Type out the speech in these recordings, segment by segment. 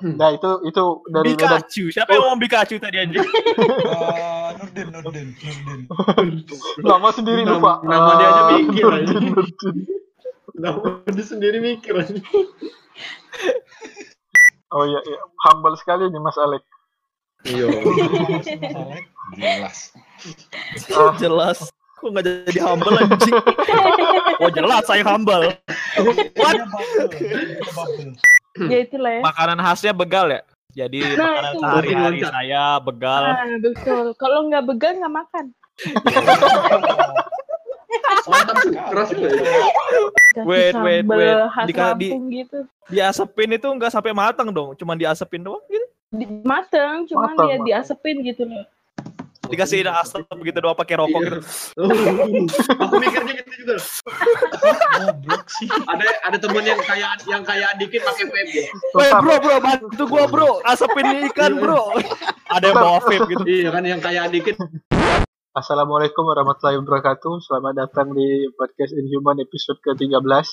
Nah itu itu dari Medan. Pikachu. Siapa yang ngomong Pikachu tadi anjing? Eh, Nurdin, Nurdin, Nurdin. Nama sendiri Nama- lupa. nama dia aja Ah, mikir, Nurdin. Nama dia sendiri mikir. anjing. Oh iya, iya. humble sekali nih Mas Alek. Iya. Jelas. Ah. jelas. Kok nggak jadi humble anjing? Oh jelas saya humble. What? Ya itulah ya. Makanan khasnya begal ya? Jadi Nah, makanan itu. sehari-hari saya begal. Ah, betul. Kalau nggak begal nggak makan. Mantap keras ya. Wait, wait, wait. di- Lampung gitu. Diasepin itu nggak sampai matang dong, cuma diasepin doang gitu. Di, mateng, cuman Mateng, dia mateng. diasepin gitu loh. Dikasih asap gitu doang pakai rokok gitu. Oh, aku mikirnya gitu juga. Goblok sih. Ada ada temen yang kayak yang kayak dikit pakai vape ya. Weh bro bro bantu gua bro asapin ikan bro. Ada yang bawa vape gitu. Iya kan yang kayak dikit. Assalamualaikum warahmatullahi wabarakatuh. Selamat datang di podcast Inhuman episode ke-13.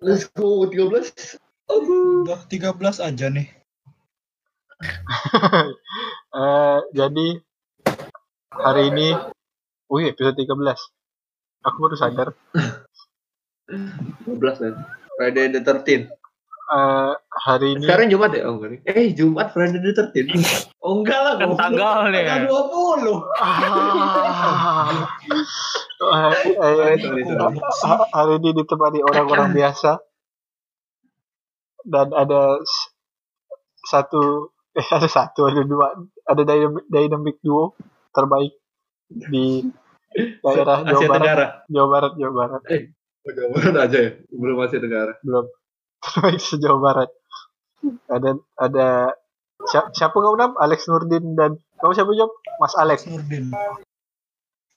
Let's go 13. Aduh. Udah 13 aja nih. Eh, jadi hari ini wih episode 13. Aku baru sadar. 12 kan. Friday the 13. Eh, hari ini Sekarang Jumat ya? Oh, enggak. nih. Eh, Jumat Friday the 13. Oh, enggak lah. Kan tanggal nih. Tanggal 20. Ah. Eh, eh, hari ini ditemani orang-orang biasa dan ada satu eh ada satu ada dua ada dynamic, dynamic duo terbaik di daerah Jawa Asia Barat Tenggara. Jawa Barat Jawa Barat Oh, Jawa Barat aja ya. Belum Asia Tenggara. belum terbaik se Jawa Barat ada ada siapa, siapa kau nam Alex Nurdin dan kamu siapa Job Mas Alex Nurdin.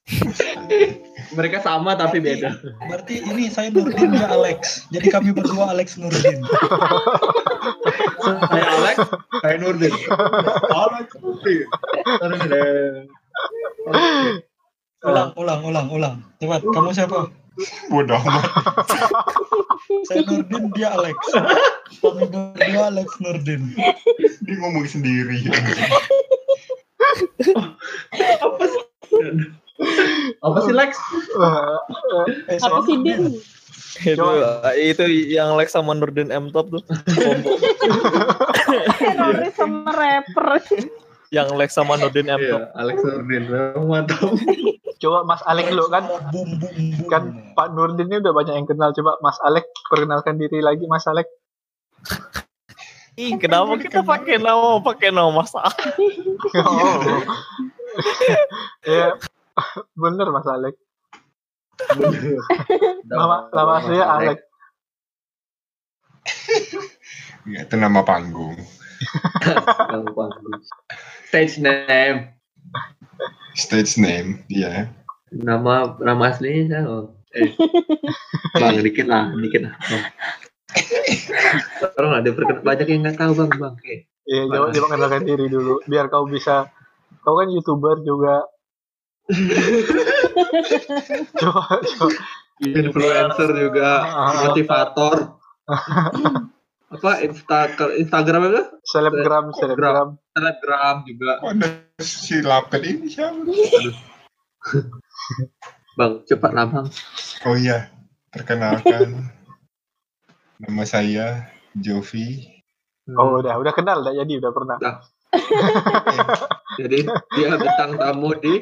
Mereka sama tapi beda. Berarti ini saya Nurdin dia Alex. Jadi kami berdua Alex Nurdin. Saya Alex, saya Nurdin. Alex Nurdin. Ulang, ulang, ulang, ulang. Cepat, kamu siapa? Bodoh amat. Saya Nurdin, dia Alex. Kami berdua Alex Nurdin. Dia ngomong sendiri. Apa sih? Apa sih Lex? Eh, Apa saya sih Nurdin. Din? Itu itu yang Lex sama Nurdin M Top tuh. Teroris sama rapper. Yang Lex sama Nurdin M. Iya, Alex Nurdin. Memang mantap. coba Mas Alex dulu kan kan Pak Nurdin ini udah banyak yang kenal coba Mas Alex perkenalkan diri lagi Mas Alex Ih, kenapa kita pakai nama pakai nama Mas A? oh. ya bener Mas Alex nama nama aslinya Alex Ya, itu nama panggung. Stage name. Stage name, iya. Nama nama aslinya siapa? Eh. Bang, dikit lah, dikit lah. Bang. Orang ada perken- banyak yang nggak tahu bang, bang. Eh, Iya, coba coba kenalkan diri dulu biar kau bisa kau kan youtuber juga coba coba influencer juga, motivator. apa Insta Instagram apa? selebgram selebgram Telegram juga. Oh, ada si Lapet ini siapa? Bang, cepat lah bang. Oh iya, perkenalkan. Nama saya Jovi. oh udah udah kenal udah jadi udah pernah Jadi dia bintang tamu di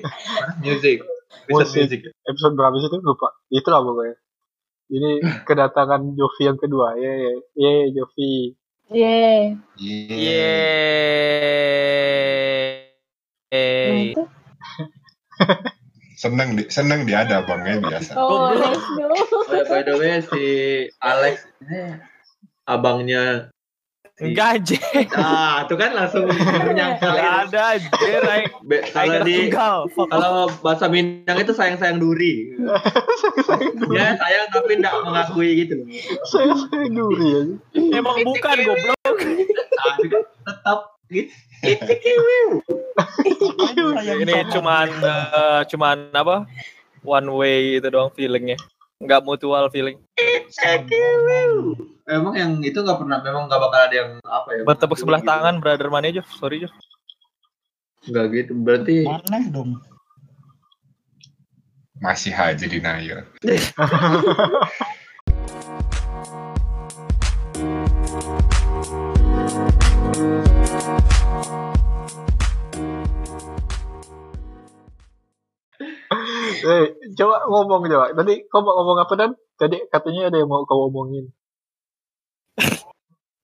music. Episode Musik. music. episode berapa sih itu lupa itu lah pokoknya ini kedatangan Jovi yang kedua ye ye Jovi Yeay. itu. Seneng di, seneng dia ada bang ya biasa. Oh. Oh ya, by the way si Alex ini abangnya Enggak aja. ah itu kan langsung menyangkal Enggak ada Be- kalau di kalau bahasa Minang itu sayang sayang duri. Ya sayang tapi tidak mengakui gitu loh. Saya saya duri ya Emang bukan goblok. tapi kan tetap gitu Ini cuman eh, cuman apa? One way itu doang feelingnya. Nggak mutual feeling. Emang yang itu nggak pernah, memang nggak bakal ada yang apa ya? Bertepuk sebelah tangan, brother mana aja? Sorry Jo. Nggak gitu, berarti Mana dong? Masih aja denial. Eh, coba ngomong coba. Tadi kau mau ngomong apa dan? Tadi katanya ada yang mau kau omongin.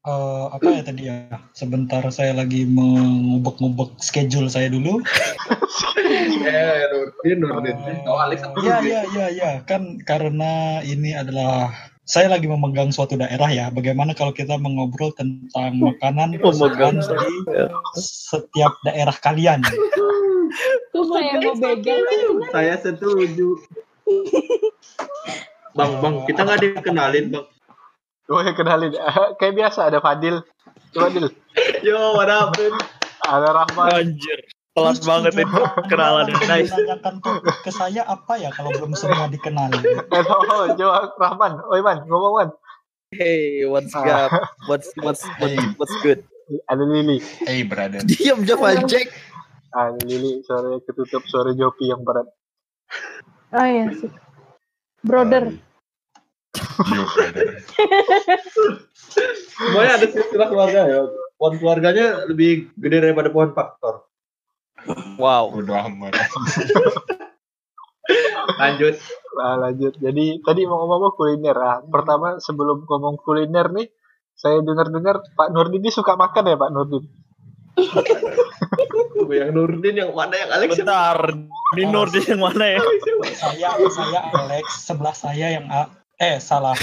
Eh, apa ya tadi ya? Sebentar saya lagi mengubek-ngubek schedule saya dulu. eh Nurdin, Nurdin. Oh Iya, Nurdin? iya, iya, iya. Kan karena ini adalah saya lagi memegang suatu daerah ya. Bagaimana kalau kita mengobrol tentang makanan kesukaan di setiap daerah kalian? Tuh saya mau begal. Saya setuju. Bang, bang, kita nggak dikenalin, bang. Gue kenalin. Kayak biasa ada Fadil. Coba Dil. Yo, what up? Ada Rahman. Anjir. Terus banget itu kenalan nice. Topik ke saya apa ya kalau belum semua dikenali? Eh, oh, coba Rahman. Oi Man, ngomong Man. Hey, what's Ah. up? What's what's what's, what's good? Ada Lili. Hey brother. Diam Jack. Ah, Lili suara ketutup suara Jopi yang berat. Oh iya sih. Brother. Brother. Semuanya ada silsilah keluarga ya. Pohon keluarganya lebih gede daripada pohon faktor. Wow. Udah amat. Lanjut. Nah, lanjut. Jadi tadi mau ngomong kuliner. Ah, pertama sebelum ngomong kuliner nih, saya dengar-dengar Pak Nurdin ini suka makan ya Pak Nurdin. yang Nurdin yang mana yang Alex? Bentar. Ini Nurdin yang mana ya? Saya saya Alex, sebelah saya yang A eh salah.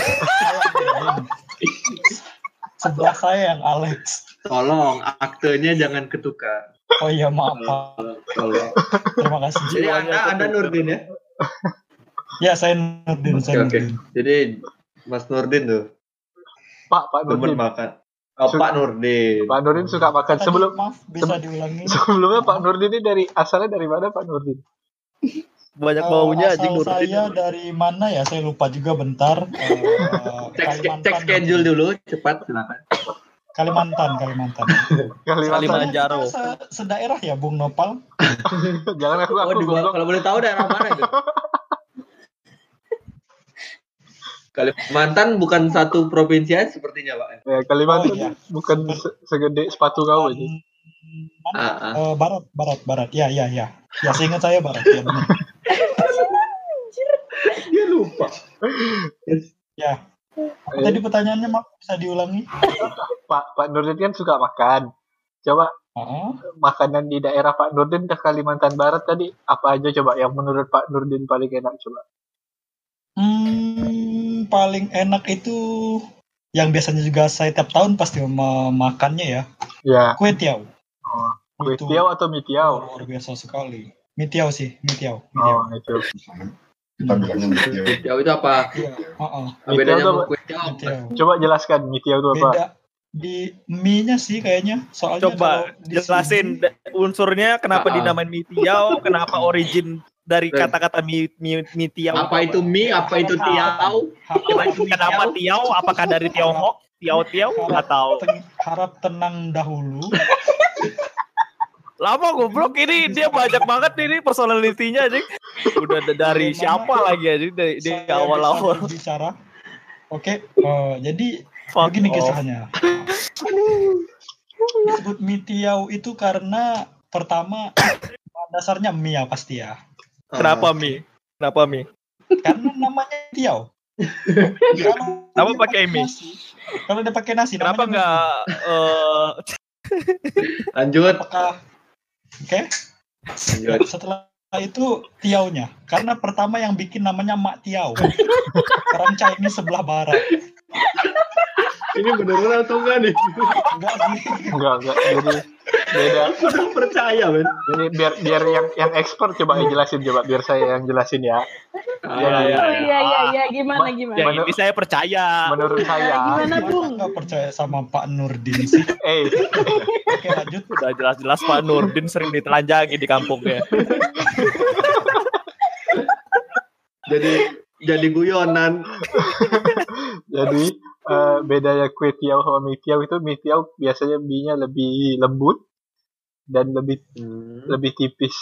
Sebelah saya yang Alex. Tolong aktenya jangan ketukar. Oh iya maaf. Tolong. Terima kasih. Jadi anda anda Nurdin ya? Ya saya Nurdin, Oke saya oke. Nurdin. Jadi Mas Nurdin tuh Pak Pak temen Nurdin. makan. Oh, Pak Nurdin. Pak Nurdin suka makan. Tadi, Sebelum maaf bisa diulangi. sebelumnya Pak Nurdin ini dari asalnya dari mana Pak Nurdin? Banyak Eh, baunya asal anjing Nurdin. saya dari mana ya? Saya lupa juga bentar. Eh, Cek Kalimantan. cek schedule dulu cepat silakan. Kalimantan, Kalimantan. Kalimantan. Kalimanjaro. Kita se- sedaerah ya, Bung Nopal. Jangan aku Oh, aku goblok. kalau boleh tahu daerah mana itu? Kalimantan bukan satu provinsi aja sepertinya, Pak. Ya, Kalimantan Oh, iya. bukan se- segede sepatu kau ini. Mana? Ah, ah. Eh, barat, barat, barat. Ya, ya, ya. Ya, seingat saya barat. Ya, benar. Dia lupa. ya. Eh, Tadi pertanyaannya Mak, bisa diulangi? Pak Pak Nurdin kan suka makan. Coba Ah, makanan di daerah Pak Nurdin ke Kalimantan Barat tadi apa aja coba yang menurut Pak Nurdin paling enak coba? Hmm, paling enak itu yang biasanya juga saya tiap tahun pasti memakannya ya. Ya, Kue tiaw. Oh, kue Itu tiaw atau mie tiaw? luar biasa sekali. Mie tiaw sih, mie tiaw. Mie Oh, tiaw. Kita bilangnya gitu ya. Jauh itu apa? Iya, heeh. Mie Bedanya tiaw sama tuh kue tiaw. Mie tiaw. Coba jelaskan mie tiaw itu apa? Beda di mie-nya sih kayaknya. Soalnya Coba jelasin sini- unsurnya kenapa ah. dinamain mie tiaw, kenapa origin dari kata-kata mie, mie, mie tiaw. Apa itu mie? Apa itu tiaw? Apa itu mie Kenapa tiaw? tiaw? Apakah dari Tiongkok? Tiaw-tiaw? Nggak tahu. Ten- harap tenang dahulu. Lama goblok ini dia banyak banget ini personalitinya anjing. Udah da- dari siapa lagi anjing dari, di awal-awal. berbicara. Oke, eh, jadi Fuck begini off. kisahnya. Disebut mie tiaw itu karena pertama dasarnya mie ya pasti ya. Kenapa mie? Kenapa mie? Karena namanya. Kalau Kenapa pakai mie? nasi, Kalau dia pakai nasi, Kenapa namanya nggak eh Lanjut. Apakah Oke, Lanjut. setelah itu tiaunya. Karena pertama yang bikin namanya Mak Tiau. Orang Chinese sebelah barat. Ini beneran atau enggak nih? Enggak sih. Enggak, enggak. Jadi beda. Aku udah percaya, men. Ini biar biar yang yang expert coba yang jelasin coba biar saya yang jelasin ya. Ah, Iya, Oh iya. iya iya iya gimana Ma- gimana? yang ini saya percaya. Menurut saya, Gimana Bung? nggak percaya sama Pak Nurdin sih? eh Oke lanjut. Udah jelas-jelas Pak Nurdin sering ditelanjangi di kampungnya. Jadi jadi guyonan. Jadi eh, bedanya kue tiaw sama mie tiaw itu mie tiaw biasanya mie-nya lebih lembut dan lebih Hmm. lebih tipis.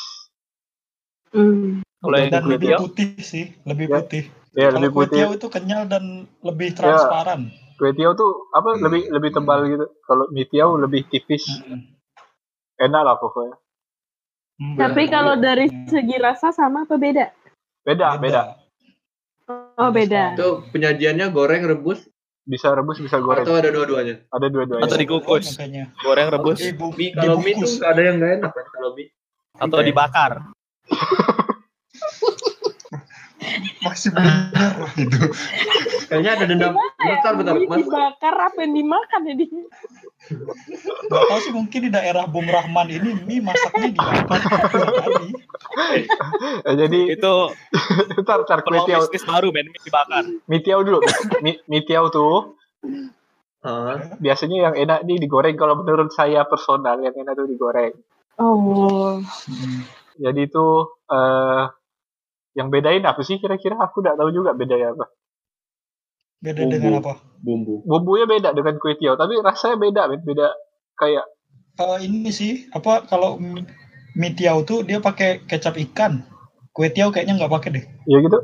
Hmm. Kalau yang lebih tiaw, putih sih, lebih Ya, putih. Ya Kalau lebih kue putih. tiaw itu kenyal dan lebih transparan. Kue tiaw tuh apa Hmm. lebih lebih tebal gitu. Kalau mie tiaw lebih tipis. Mm-mm. Enak lah pokoknya. Hmm. Tapi kalau dari segi rasa sama apa beda? Beda, beda. Oh beda. Itu penyajiannya goreng, rebus, Bisa rebus, bisa goreng. atau ada dua-duanya. Ada dua-duanya. Atau dikukus. Makanya. goreng rebus Dibu- Mie kalau mie tuh ada yang nggak enak kan kalau mie. atau dibakar. Masih bener itu. Kayaknya ada dendam. Bentar, bentar, Mie mas. dibakar apa yang dimakan ya dia? Gak tahu sih mungkin di daerah Bung Rahman ini mie masaknya di apa? Tadi. Eh, jadi Itu ntar ntar kue tiaw, baru men mie dibakar. mie tiaw dulu. Mie, mie tiaw tuh biasanya yang enak nih digoreng kalau menurut saya personal yang enak tuh digoreng. Oh. Hmm. Jadi itu eh yang bedain apa sih kira-kira? Aku nggak tahu juga bedanya apa. Beda Bumbu. dengan apa? Bumbu. Bumbunya beda dengan kue tiaw, tapi rasanya beda, men. beda kayak Eh, ini sih apa kalau mie tiaw tuh dia pakai kecap ikan. Kue tiaw kayaknya nggak pakai deh. ya gitu.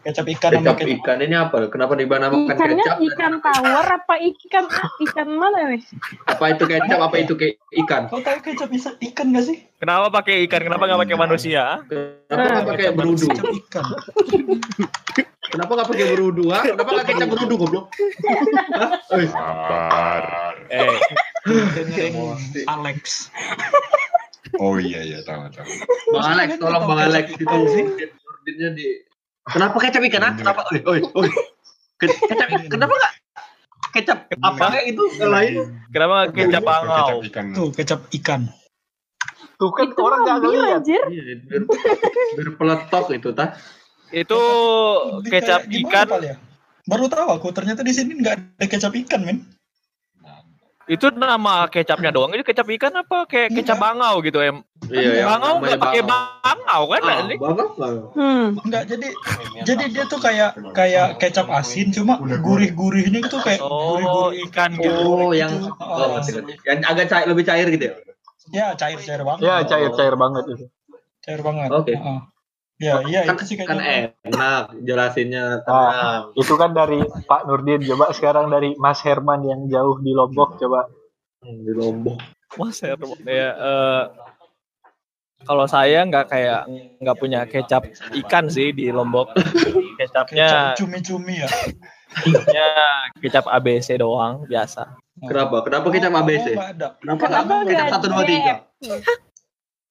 Kecap ikan Kecap kecap. ikan ini apa? Kenapa dibanakan Ikannya kecap? ikan tawar apa ikan ikan mana nih? Apa itu kecap? Apa itu ke ikan? Kau tahu kecap isa- ikan gak sih? Kenapa pakai ikan? Kenapa nggak pakai manusia? Kenapa nggak pakai berudu? Kecap ikan. Kenapa nggak pakai berudu? Ha? Kenapa nggak kecap berudu goblok? Hah? Sabar. Eh, Dengerin Alex. Oh iya iya tahu tahu. Bang Alex, tolong Bang Alex itu sih. ordinnya di. Kenapa kecap ikan? Ha? Kenapa? Oi, oi, oi. Ke- Kecap ikan. Kenapa nggak kecap apa kayak itu yang lain? kenapa nggak kecap bangau? Kecap ikan. Tuh kecap ikan. Tuh kan Itu orang nggak hampir ngeliat. anjir. Iya, biar, biar peletok itu tah. Itu kecap ikan. Ya? Baru tahu aku ternyata di sini nggak ada kecap ikan men. Itu nama kecapnya doang. Itu kecap ikan apa kayak kecap bangau gitu em? Iya, yang Bangau namanya nggak pakai bangau. bangau kan? Ah, bangau nggak? Hmm. Enggak jadi jadi dia tuh kayak kayak kecap asin cuma gurih-gurihnya itu kayak Oh, gurih-gurih ikan gitu. Oh, yang Oh. oh, ngerti. yang agak cair, lebih cair gitu ya. ya cair-cair banget. Ya cair-cair banget itu. Cair banget. Oke. Heeh. Ya, iya kan, itu sih kan kayaknya. enak jelasinnya Ah, itu kan dari Pak Nurdin. Coba sekarang dari Mas Herman yang jauh di Lombok. Coba. Hmm, di Lombok. Mas Herman ya eh, kalau saya nggak kayak nggak punya kecap ikan sih di Lombok. Kecapnya Kecap cumi-cumi ya. kecapnya kecap ABC doang biasa. Kenapa? Kenapa kecap ABC? nggak ada. Kenapa Kenapa nggak kecap satu dua tiga?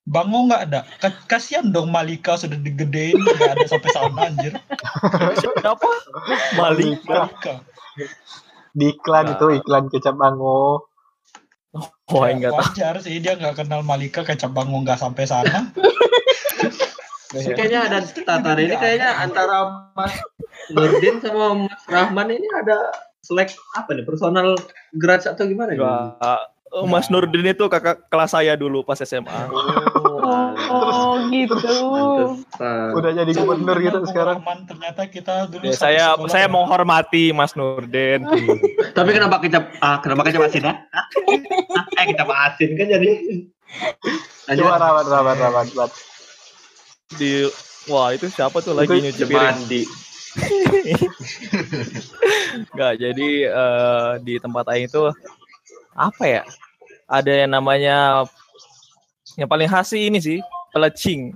Bango nggak ada. Ka- Kasihan dong Malika sudah digedein nggak ada sampai sana anjir. Siapa? Malik. Malika. Di iklan Nah. itu iklan kecap bango. Oh Ya, enggak tahu. wajar sih dia nggak kenal Malika kecap Bango nggak sampai sana. Ini kayaknya ada tata ini kayaknya antara Mas Nurdin sama Mas Rahman ini ada selek apa nih personal grudge atau gimana? Enggak. Eh, Mas Nurdin itu kakak kelas saya dulu pas SMA. Oh, Oh gitu. pantesan. Udah jadi gubernur gitu sekarang. Rahman, ternyata kita dulu Ya, saya sekolah saya ya. menghormati Mas Nurdin. Tapi kenapa kecap ah kenapa kecap asin ah? eh kecap asin kan jadi. Coba rawat, rawat, rawat, rawat. Di wah itu siapa tuh lagi nyuci piring? Enggak, jadi eh, di tempat aing itu apa ya? Ada yang namanya yang paling khas sih ini sih, pelecing.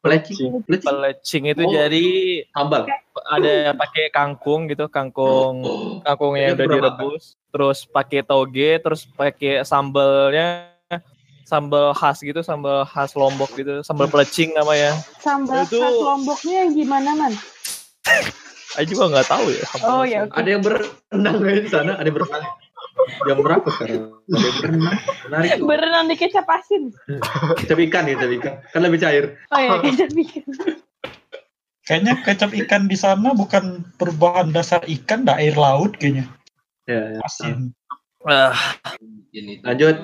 Pelecing. Pelecing. Pelecing itu Oh. jadi Sambal. ada pakai kangkung gitu, kangkung kangkungnya Ini udah direbus, terus pakai toge, terus pakai sambalnya sambal khas gitu, sambal khas Lombok gitu, sambal pelecing namanya. Sambal Itu- khas Lomboknya yang gimana man? Saya juga nggak tahu ya. sambal Oh ya. Ada yang berenang di sana? Ada yang berenang. Jam berapa sekarang? Berenang. Menarik. Berenang di kecap asin. Kecap ikan ya, kecap ikan. Kan lebih cair. Oh ya kecap ikan. Kayaknya kecap ikan di sana bukan berbahan dasar ikan, dah air laut kayaknya. Ya, ya. Asin. Ah, Lanjut.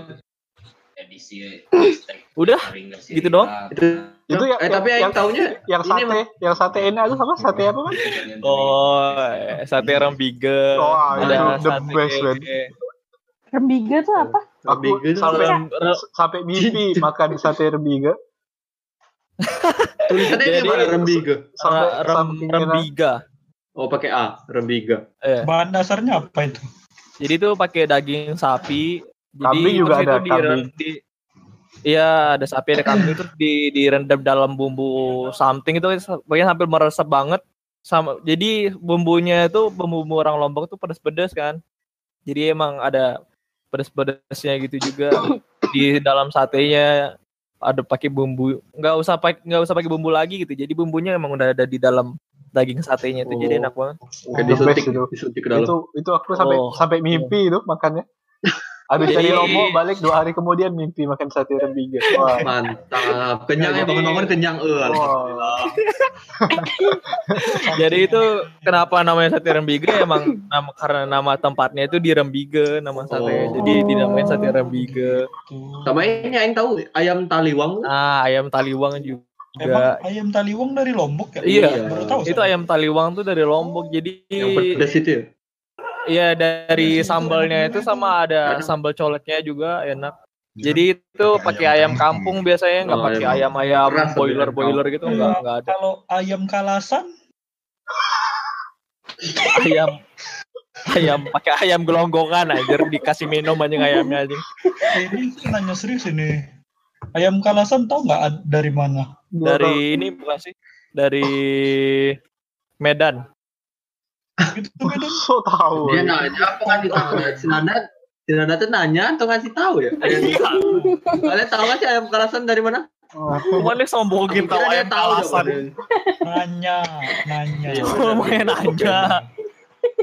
Udah, gitu dong. Itu Itu ya- eh tapi yang yang- taunya yang Ini sate, yang sate enak itu apa? Sate apa kan? Oh, eh, sate rembige. Wah, ada the sate best, man. Rembiga tuh apa? Aku Rembige itu sampai sampai mimpi makan sate rembiga. tulisannya Jadi- gimana rembige? Sampai rem- rembiga. Oh pakai A, rembiga. Eh, Bahan dasarnya apa itu? jadi itu pakai daging sapi. Jadi Kambing juga terus ada, itu di- Iya, ada sapi, ada kambing terus di direndam dalam bumbu something itu pokoknya sampai meresap banget. Sama jadi bumbunya itu bumbu-bumbu orang Lombok itu pedas-pedas kan. Jadi emang ada pedas-pedasnya gitu juga di dalam satenya ada pakai bumbu nggak usah pakai nggak usah pakai bumbu lagi gitu jadi bumbunya emang udah ada di dalam daging satenya itu jadi Oh. enak banget Kayak the disuntik, disuntik ke dalam. Itu itu aku sampai Oh. sampai mimpi itu makannya. Habis Jadi- dari Lombok balik dua hari kemudian mimpi makan sate rembiga. Wah. Mantap. Kenyang ya Jadi- bangun-bangun kenyang. Eh, alhamdulillah. jadi itu kenapa namanya sate rembige emang nama karena nama tempatnya itu di rembige nama sate Oh. jadi dinamain sate rembige. Sama ini yang tahu ayam taliwang. nah ayam taliwang juga Emang ayam taliwang dari Lombok ya? Iya. Baru tahu itu saya. ayam taliwang tuh dari Lombok jadi Yang pedas itu ya? Iya dari Biasanya sambalnya itu itu sama ada sambal coleknya juga enak. Ya, Jadi itu Pakai ayam ayam kampung. biasanya nggak Oh, pakai ayam tapi boiler ayam boiler gitu nggak nggak ada Kalau ayam kalasan, ayam ayam pakai ayam gelonggongan aja dikasih minum anjing ayamnya anjing. ini nanya serius ini. Ayam kalasan tahu nggak dari mana? Dari ini bukan sih dari Medan. Itu tuh Medan. So tahu. Dia nanya apa kan ditanya? Si Nanda, si Nanda tuh nanya atau ngasih tahu ya? Kalian tahu nggak sih ayam kalasan dari mana? Dia sombongin tahu ayam tahu kalasan. dong. Nanya, nanya. Iya. Ngomongin aja.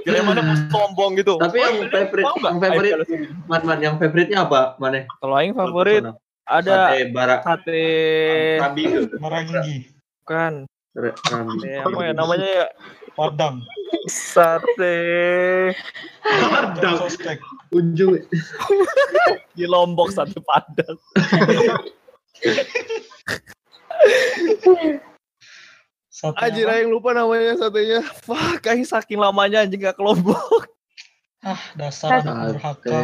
Kira mana sombong gitu. Tapi yang favorite, Tahu yang favorite, ayam kalasan? man, man, yang favoritenya apa? Mana? Kalau aing favorit ada Sate barak. sate. Meranggi, bukan Rambi. Apa ya namanya ya Padang, sate Padang. Ujung. di Lombok sate Padang. Sate Anjir apa? aing lupa namanya satenya. Fuck, aing saking lamanya anjing gak ke Lombok. Ah, dasar anak durhaka.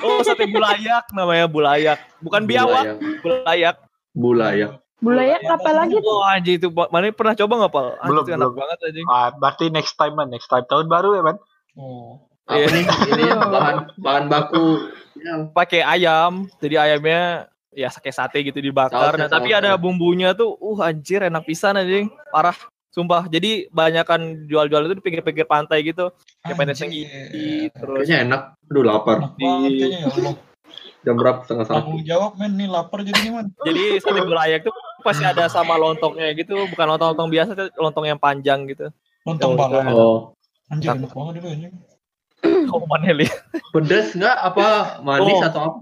Oh, sate bulayak namanya bulayak. Bukan biawak, bulayak. Bulayak. Bulayak apa lagi tuh? Oh anjing itu mana pernah coba nggak pal? Anjing Belum, itu enak belum. banget anjing. Ah, berarti next time man, next time tahun baru ya man. Oh, Apa Iya. nih? Ini bahan bahan baku. Ya, Pakai ayam, jadi ayamnya ya kayak sate gitu dibakar. Nah, saus, tapi ada bumbunya tuh, uh anjir enak pisan anjing. Parah. Sumpah, jadi banyakan jual-jual itu di pinggir-pinggir pantai gitu. Kayak tinggi, terus Kayaknya enak. Aduh lapar. Enak banget kayaknya ya Allah. Jam berapa? Setengah satu. Tanggung jawab men, nih lapar jadinya man. Jadi sate bulayak tuh pasti ada sama lontongnya gitu, bukan lontong-lontong biasa, lontong yang panjang gitu. Lontong balon. Oh, Anjir enak banget itu anjing. Oh, pedas nggak? Apa manis Oh. atau apa?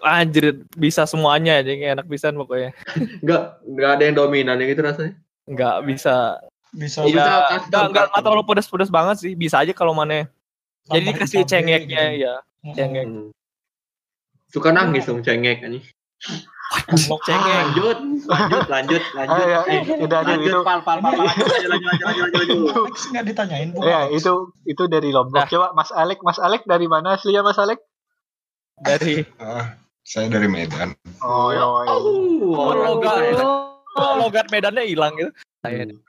Anjir, bisa semuanya aja, enak pisan pokoknya. Nggak, nggak ada yang dominan yang gitu rasanya. Enggak bisa. Bisa Iya, bisa enggak enggak terlalu pedas-pedas banget sih, bisa aja kalau mana. Jadi dikasih cabai cengeknya gitu. ya, cengek. Hmm. Suka nangis dong cengek ini. Blok Cengek. Lanjut, lanjut, lanjut, lanjut. Ah, ya, Eh, udah ada lanjut, itu. pal, pal, pal, pal, lanjut, lanjut, lanjut, lanjut, lanjut, lanjut, lanjut. Alex nggak ditanyain bu. Ya, itu itu dari Lombok. Nah. Coba Mas Alek, Mas Alek dari mana aslinya Mas Alek? Dari Ah, saya dari Medan. Oh, iya, iya. Oh, orang logat. ya. oh, logat Medannya hilang gitu. Saya Hmm.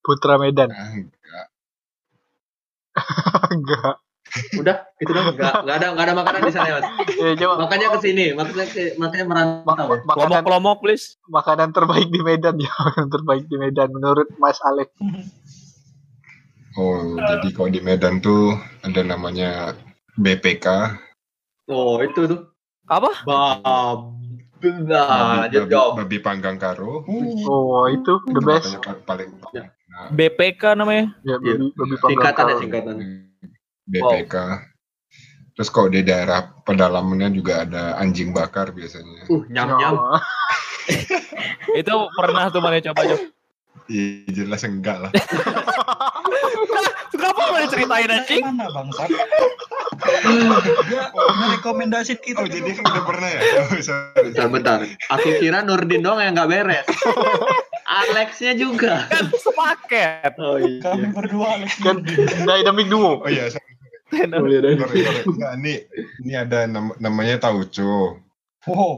Putra Medan. Ah, enggak. Enggak. Udah, itu dong. Nggak, nggak ada, nggak ada makanan di sana ya, mas. Ya, coba Makanya ke sini, makanya ke- makanya merantau. ya. makanan Kelomok-kelomok please. makanan terbaik di Medan ya, makanan terbaik di Medan menurut Mas Alek. Oh, jadi kalau di Medan tuh ada namanya BPK. Oh, itu tuh. Apa? Bab. Nah, babi, babi- babi panggang karo. Oh, itu the best. makanya pa- paling Ya. nah, BPK namanya. Ya, Iya. babi babi panggang Singkatan ya, karo. BPK. Terus kalau di daerah pedalamannya juga ada anjing bakar biasanya. Uh, nyam-nyam. Ya, Itu pernah tuh mana coba coba. Iya jelas enggak lah. Kenapa mana ceritain anjing? Mana bangsat? Dia merekomendasiin kita. Oh jadi udah pernah ya? Oh, sorry. Bentar, bentar. Aku kira Nurdin doang yang nggak beres. Alexnya juga. Kan sepaket. Oh Kami iya. berdua Alex kan dynamic duo Oh iya, sorry. Boleh deh. Enggak, ini, ini ada nam- namanya tauco. Oh,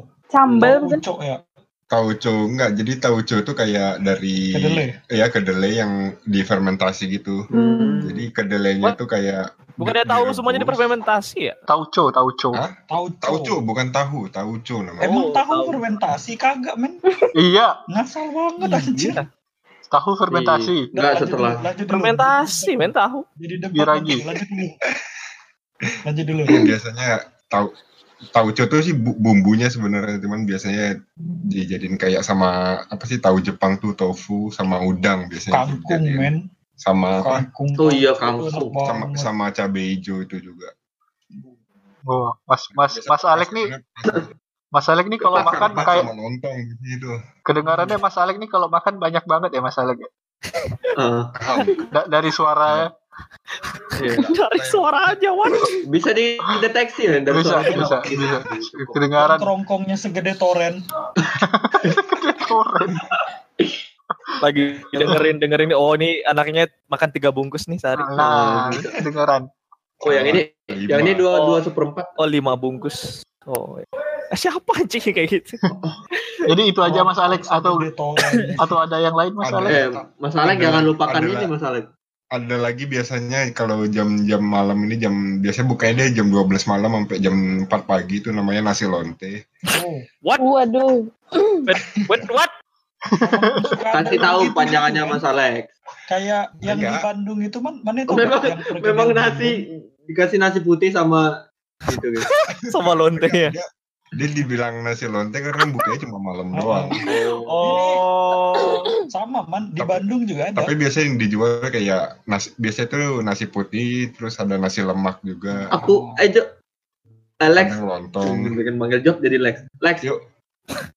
mungkin. ucok ya. Tauco enggak, jadi tauco itu kayak dari Kedelai. ya kedelai yang difermentasi gitu. Hmm. Jadi kedelainya itu kayak Bukannya tahu semuanya difermentasi ya? tauco tauco Hah? Tahu Tauco bukan tahu, tauco namanya. Emang Oh, tahu tahu. fermentasi kagak men? iya Ngasal banget anjir. Iya. tahu fermentasi Enggak lanjut setelah. lanjut dulu. Fermentasi, men tahu. Jadi debat Biragi. lagi, lanjut dulu. Lanjut dulu. Biasanya tahu tauco tuh sih bu- bumbunya sebenarnya cuman biasanya dijadiin kayak sama apa sih tahu Jepang tuh tofu sama udang biasanya Kangkung men. sama apa Kangkung. Oh iya, kangkung. sama sama cabai hijau itu juga oh mas mas mas Alek nih mas Alek nih kalau makan kayak lontong gitu kedengarannya mas Alek nih kalau makan banyak banget ya mas Alek ya? Da- dari suara iya. Dari suara aja, Wan. Bisa dideteksi ya dari bisa suara bisa bisa kedengaran Kerongkongnya segede toren. keren Lagi dengerin dengerin nih, oh ini anaknya makan tiga bungkus nih sehari. nah kedengaran Oh yang ini, Lima. yang ini dua Oh. dua seperempat. Oh lima bungkus. Oh. iya. Siapa anjing kayak gitu? jadi itu aja mas Alek atau atau ada yang lain mas Ada. Alek Eh, Mas Ada- jangan lupakan ada- ini Mas Alek. ada lagi biasanya kalau jam-jam malam ini jam biasanya bukanya dia jam 12 malam sampai jam 4 pagi itu namanya nasi lonte. Oh, Waduh. What what? Kasih tahu panjangannya Mas Alek. Kayak yang di Enggak. Bandung itu man, mana itu Oh, memang memang Bandung? nasi dikasih nasi putih sama gitu gitu. Sama lonte ya. Dia, dia dibilang nasi lonte karena bukanya cuma malam Oh, doang. Oh. Sama man di Tapi- Bandung juga ada. Tapi biasanya yang dijual kayak nasi biasanya tuh nasi putih terus ada nasi lemak juga. Aku eh Jo, Alex Ada yang lontong. bikin manggil job jadi Lex. Lex. Yuk.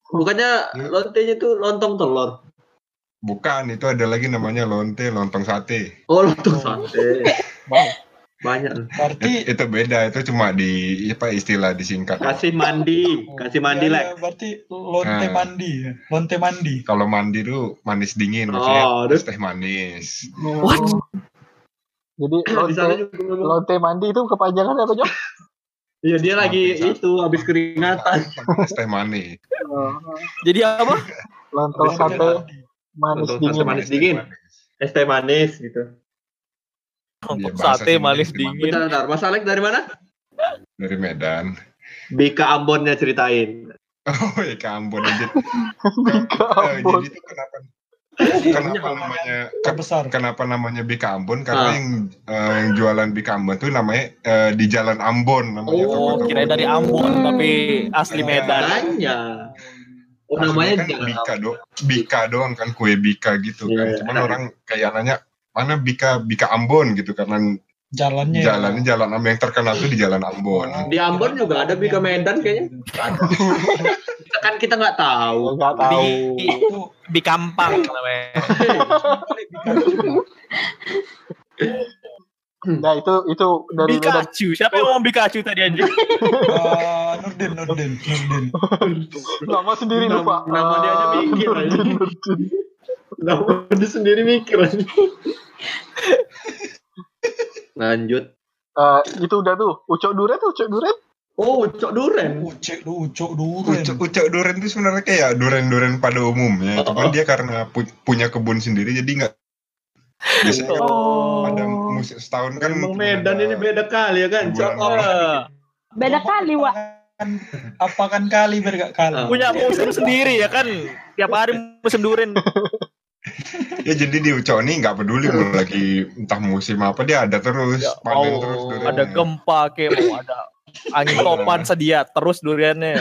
Bukannya Yuk. lontenya tuh lontong telur. Bukan, itu ada lagi namanya lonte, lontong sate. Oh, lontong sate. Banyak. Berarti It- itu beda, itu cuma di apa istilah disingkat. Kasih mandi, kasih mandi Ya, Lex. ya, berarti lonte Nah. mandi, ya. lonte mandi. Kalau mandi tuh manis dingin, maksudnya Oh, terus teh manis. What? jadi lonte lonte mandi itu kepanjangan apa Jok? Iya dia lagi itu habis keringatan. Teh manis. Jadi apa? lontong Lonte sate manis dingin manis dingin. Es teh manis gitu. Untuk bahasa sate manis gimana? dingin. Bentar, bentar. Mas Alex dari mana? Dari Medan. Bika Ambonnya ceritain. Oh ya ke Ambon aja. Bika Ambon. jadi tuh kenapa kenapa namanya ke- Terbesar. kenapa namanya Bika Ambon? Karena Ah. yang, eh, yang jualan Bika Ambon tuh namanya eh, di Jalan Ambon namanya. Oh, kira dari Ambon tapi asli Iya. Medan. Makanya. Oh, namanya kan Bika do, Bika doang kan kue Bika gitu kan. Iya. Cuman orang kayak nanya mana Bika Bika Ambon gitu karena Jalannya. jalannya jalan Ambon yang terkenal tuh di Jalan Ambon. Di Ambon juga ada Bika Medan kayaknya. Kita kan kita nggak tahu. nggak tahu Di Itu di Kampang namanya. nah itu itu dari Medan Pikachu. Siapa yang ngomong Pikachu tadi anjing? eh, Nurdin, Nurdin, Nurdin. nama sendiri Nama- lupa nama dia aja mikir aja. Nurdin, Nurdin. Nah, dia sendiri mikir aja. Lanjut. Eh, itu udah tuh ucok duren tuh ucok duren Oh, cok duren. Ucek, ucok duren. Ucok, ucok duren itu sebenarnya kayak duren-duren pada umumnya. Oh. Cuman dia karena pu- punya kebun sendiri jadi nggak biasanya Oh. ada musim setahun kan Emang cuma Medan ada- ini beda kali ya kan? Cok. Oh. Beda kali, Wak. Apa kan kali bergak kali? Ah. punya musim sendiri ya kan. Tiap hari musim duren. Ya jadi di Ucok ini nggak peduli mau lagi entah musim apa dia ada terus Ya panen Allah, terus durennya. ada gempa kayak mau ada angin topan sedia terus duriannya.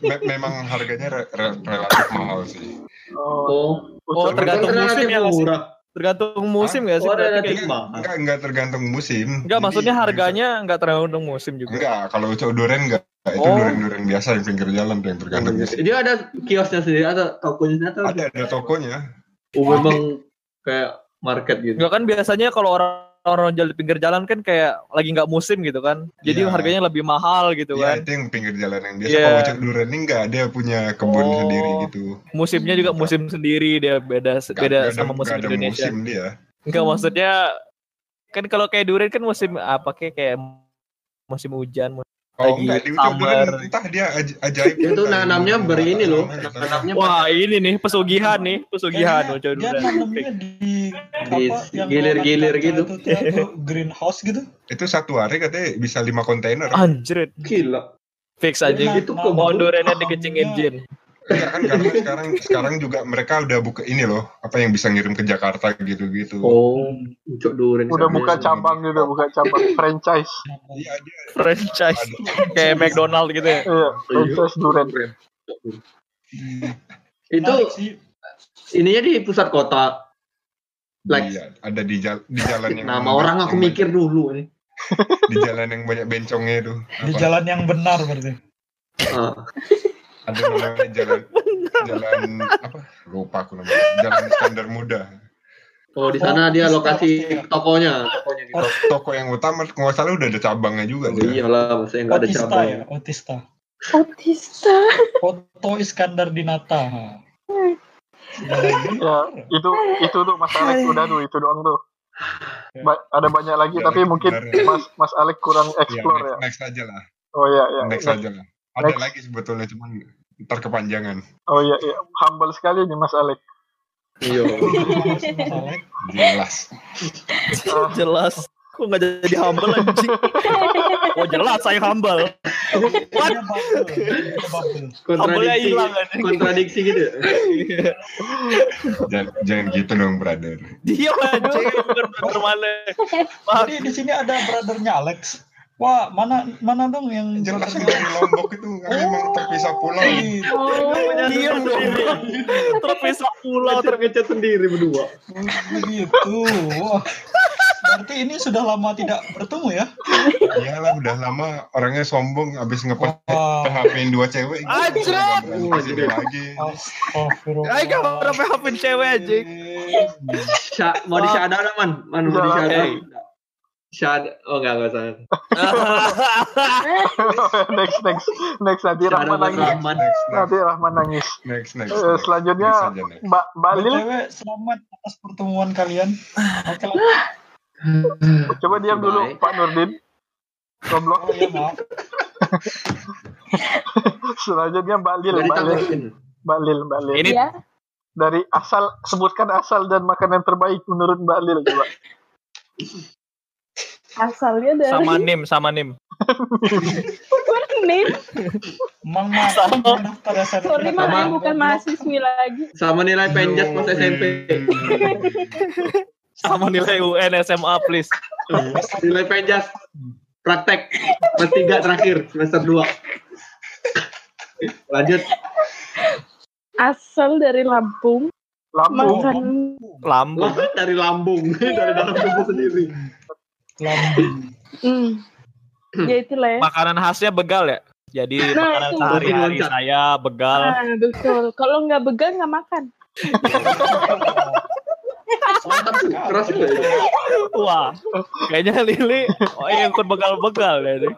Me- memang harganya re- re- relatif mahal sih. oh, Oh, tergantung duren. musim ya nggak murah. Tergantung musim ya sih Oh, berarti mahal. Enggak enggak tergantung musim. Enggak, Jadi- maksudnya harganya enggak tergantung musim juga. Enggak, kalau Ucok duren enggak. Itu Oh. duren-duren biasa yang pinggir jalan tuh yang tergantung musim. Dia ada kiosnya sendiri, ada tokonya atau Ada ada tokonya. Oh, memang kayak market gitu. Enggak kan biasanya kalau orang orang jual di pinggir jalan kan kayak lagi nggak musim gitu kan. Jadi Iya. harganya lebih mahal gitu Ya kan. itu yang pinggir jalan yang biasa Iya. kalau Ucok Duren ini enggak dia punya kebun Oh. sendiri gitu. Musimnya juga musim sendiri dia beda Nggak- beda nggak ada- sama musim nggak ada Indonesia. musim dia. Enggak maksudnya kan kalau kayak durian kan musim apa kayak kayak musim hujan. Oh Lagi enggak, di summer. entah dia aj- ajaib. Itu nanamnya beri ini loh. Nanamnya Wah ini nih pesugihan nih pesugihan Ojo dia nanamnya di gilir-gilir gitu. Itu, tuh, apa, greenhouse gitu. Itu satu hari katanya bisa lima kontainer. Anjir, gila. fix aja Nah, gitu. Pohon duriannya namanya- dikecingin jin. Enggak kan karena sekarang sekarang juga mereka udah buka ini loh, apa yang bisa ngirim ke Jakarta gitu-gitu. Oh, ucok duren. Udah buka cabang gitu, buka cabang franchise. Iya, dia Franchise kayak McDonald gitu ya. Iya, franchise duren. Itu Menarik sih. ininya di pusat kota. Like Iya, ada di, jal- di jalan yang nama orang aku mikir dulu nih. di jalan yang banyak bencongnya itu. Di jalan yang benar berarti. Ada namanya jalan jalan apa? Lupa aku namanya. Jalan standar muda. Oh, di sana Oh, dia Otista, lokasi Otista. tokonya, tokonya gitu. To- Toko yang utama kalau nggak salah udah ada cabangnya juga. Oh, dia. iyalah, maksudnya nggak ada cabang. ya, Otista. Otista. Foto Iskandar Dinata. Ya, itu itu tuh Mas Alex udah tuh itu doang tuh. Ba- ada banyak lagi Ya, tapi mungkin benar. Mas Mas Alex kurang Iya, explore ya. next, next aja lah. Oh iya iya. Next aja lah. Ada Next. lagi sebetulnya cuman ntar kepanjangan. Oh iya iya. Humble sekali nih Mas Alex. Iya. Mas Alex. Jelas. Ah, Jelas. Kok nggak jadi humble anjing? Oh jelas saya humble. Humble-nya Kontradiksi, hilang kontradiksi gitu. jangan, jangan gitu dong, brother. Diam anjing. Bukan bener mana. Jadi di sini ada brothernya Alex. Wah, mana mana dong yang Jelas dari Lombok itu kan memang terpisah pulau. Gitu. Diam dong. Terpisah pulau ter Tergecat sendiri berdua. Begitu. Wah. Berarti ini sudah lama tidak bertemu ya? Iyalah udah lama orangnya sombong abis ngepost Wah. PHP-in dua cewek. Anjir. Lagi. Astagfirullah. Ayo gak pernah PHP cewek anjing. Sya, mau di ada man, man mau di Syada, oh enggak enggak usah. next next next nanti Rahman nangis. Rahman. Next, Nanti next, Rahman nangis. next, next. Eh, selanjutnya Next aja, next. Mbak Mbak Lil, BTW, selamat atas pertemuan kalian. Coba diam dulu Baik. Pak Nurdin. Goblok. Oh ya maaf. Selanjutnya Mbak Lil, Mbak Lil. Mbak Lil, Mbak Lil. Ini Ya. Dari asal sebutkan asal dan makanan terbaik menurut Mbak Lil coba. Asalnya dari sama Nim, sama Nim. nih. Mang maaf daftar SNM. Sorry Sama- Mang, bukan mahasiswi lagi. Sama nilai penjas pas SMP. Sama nilai UN SMA please. Nilai penjas praktek pas tiga terakhir semester 2. Lanjut. Asal dari Lampung. Lampung. Makan Lambung. Lah, dari lambung, dari dalam tubuh sendiri. Lambung. hmm. Ya itulah ya. Makanan khasnya begal ya. Jadi Nah, makanan sehari-hari saya begal. Ah, betul. Kalau nggak begal nggak makan. Mantap keras ya. Wah, kayaknya Lili oh, yang ikut begal-begal ya nih.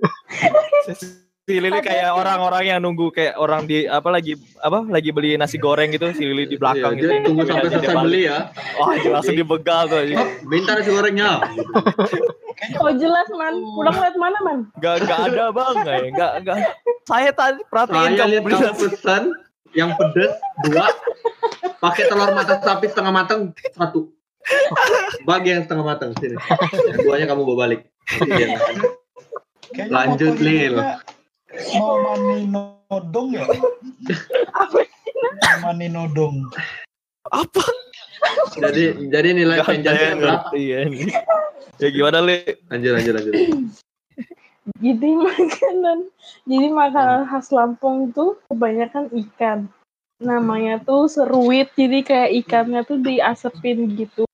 Si Lili kayak orang-orang yang nunggu kayak orang di apa lagi apa lagi beli nasi goreng gitu si Lili di belakang Iya, gitu. dia tunggu sampai Dia selesai beli ya. Wah, dia langsung dibegal tuh. Hop, minta nasi gorengnya. Oh jelas man. Pulang lihat mana man? Gak, gak ada bang, gak, gak. Saya tadi perhatiin Saya kamu lihat beli kamu nasi. pesan yang pedes dua, pakai telur mata sapi setengah matang satu. Bagi yang setengah matang sini. Yang duanya kamu bawa balik. Lanjut, Lil. Mau mani nodong ya? Mani nodong. Apa? Jadi jadi nilai yang berapa? ngerti ya ini. Ya gimana Li? Lanjut lanjut lanjut. Jadi makanan. Jadi makanan khas Lampung tuh kebanyakan ikan. Namanya tuh seruit. Jadi kayak ikannya tuh diasepin gitu.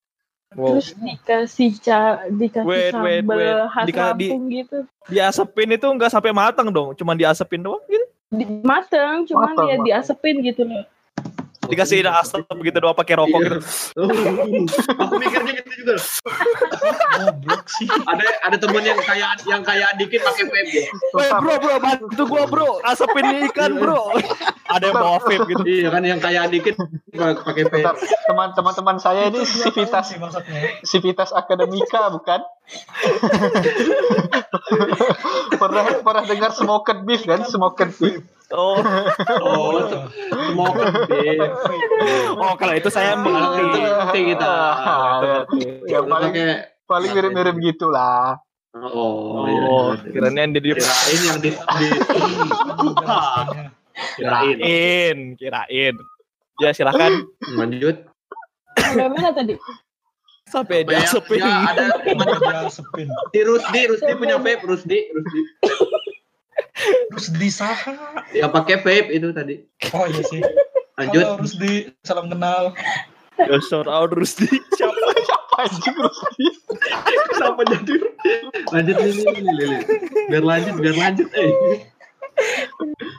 Wow. Terus dikasih ca dikasih Wait, wait, sambal wait. khas Dika- di- Lampung gitu. Diasepin itu nggak sampai matang dong, cuman diasepin doang gitu. Di, mateng, cuman Mateng, dia mateng. diasepin gitu loh. dikasih asap gitu doang pakai rokok Iya. gitu. Oh, aku mikirnya gitu juga. Goblok sih. Ada ada temen yang kayak yang kayak dikit pakai vape ya. Eh bro bro bantu gua bro asapin nih ikan bro. Ada yang bawa vape gitu. Iya kan yang kayak dikit pakai vape. Teman-teman teman saya ini tahun sivitas sivitas akademika bukan? pernah pernah dengar smoked beef kan? Smoked beef. Oh, Oh, mau vape. oh kalau itu saya Kalau mengerti. itu ngerti kita. Yang paling paling mirip-mirip gitulah. Oh, Oh, iya. kiranya yang di kirain yang di, di kirain. kirain, kirain. Ya silakan Lanjut. Sampai mana tadi? sampai diasapin. ya, ada Dia sepin. si Rusdi, Rusdi punya vape, Rusdi, Rusdi. Terus di Saha. Yang pakai vape itu tadi. Oh iya sih. Lanjut. Halo Rusdi, salam kenal. Ya shout out Rusdi. Siapa? Anjing Rusdi. Kenapa jadi? Lanjut Lili, Lili, Lili. Biar lanjut, biar lanjut. Eh.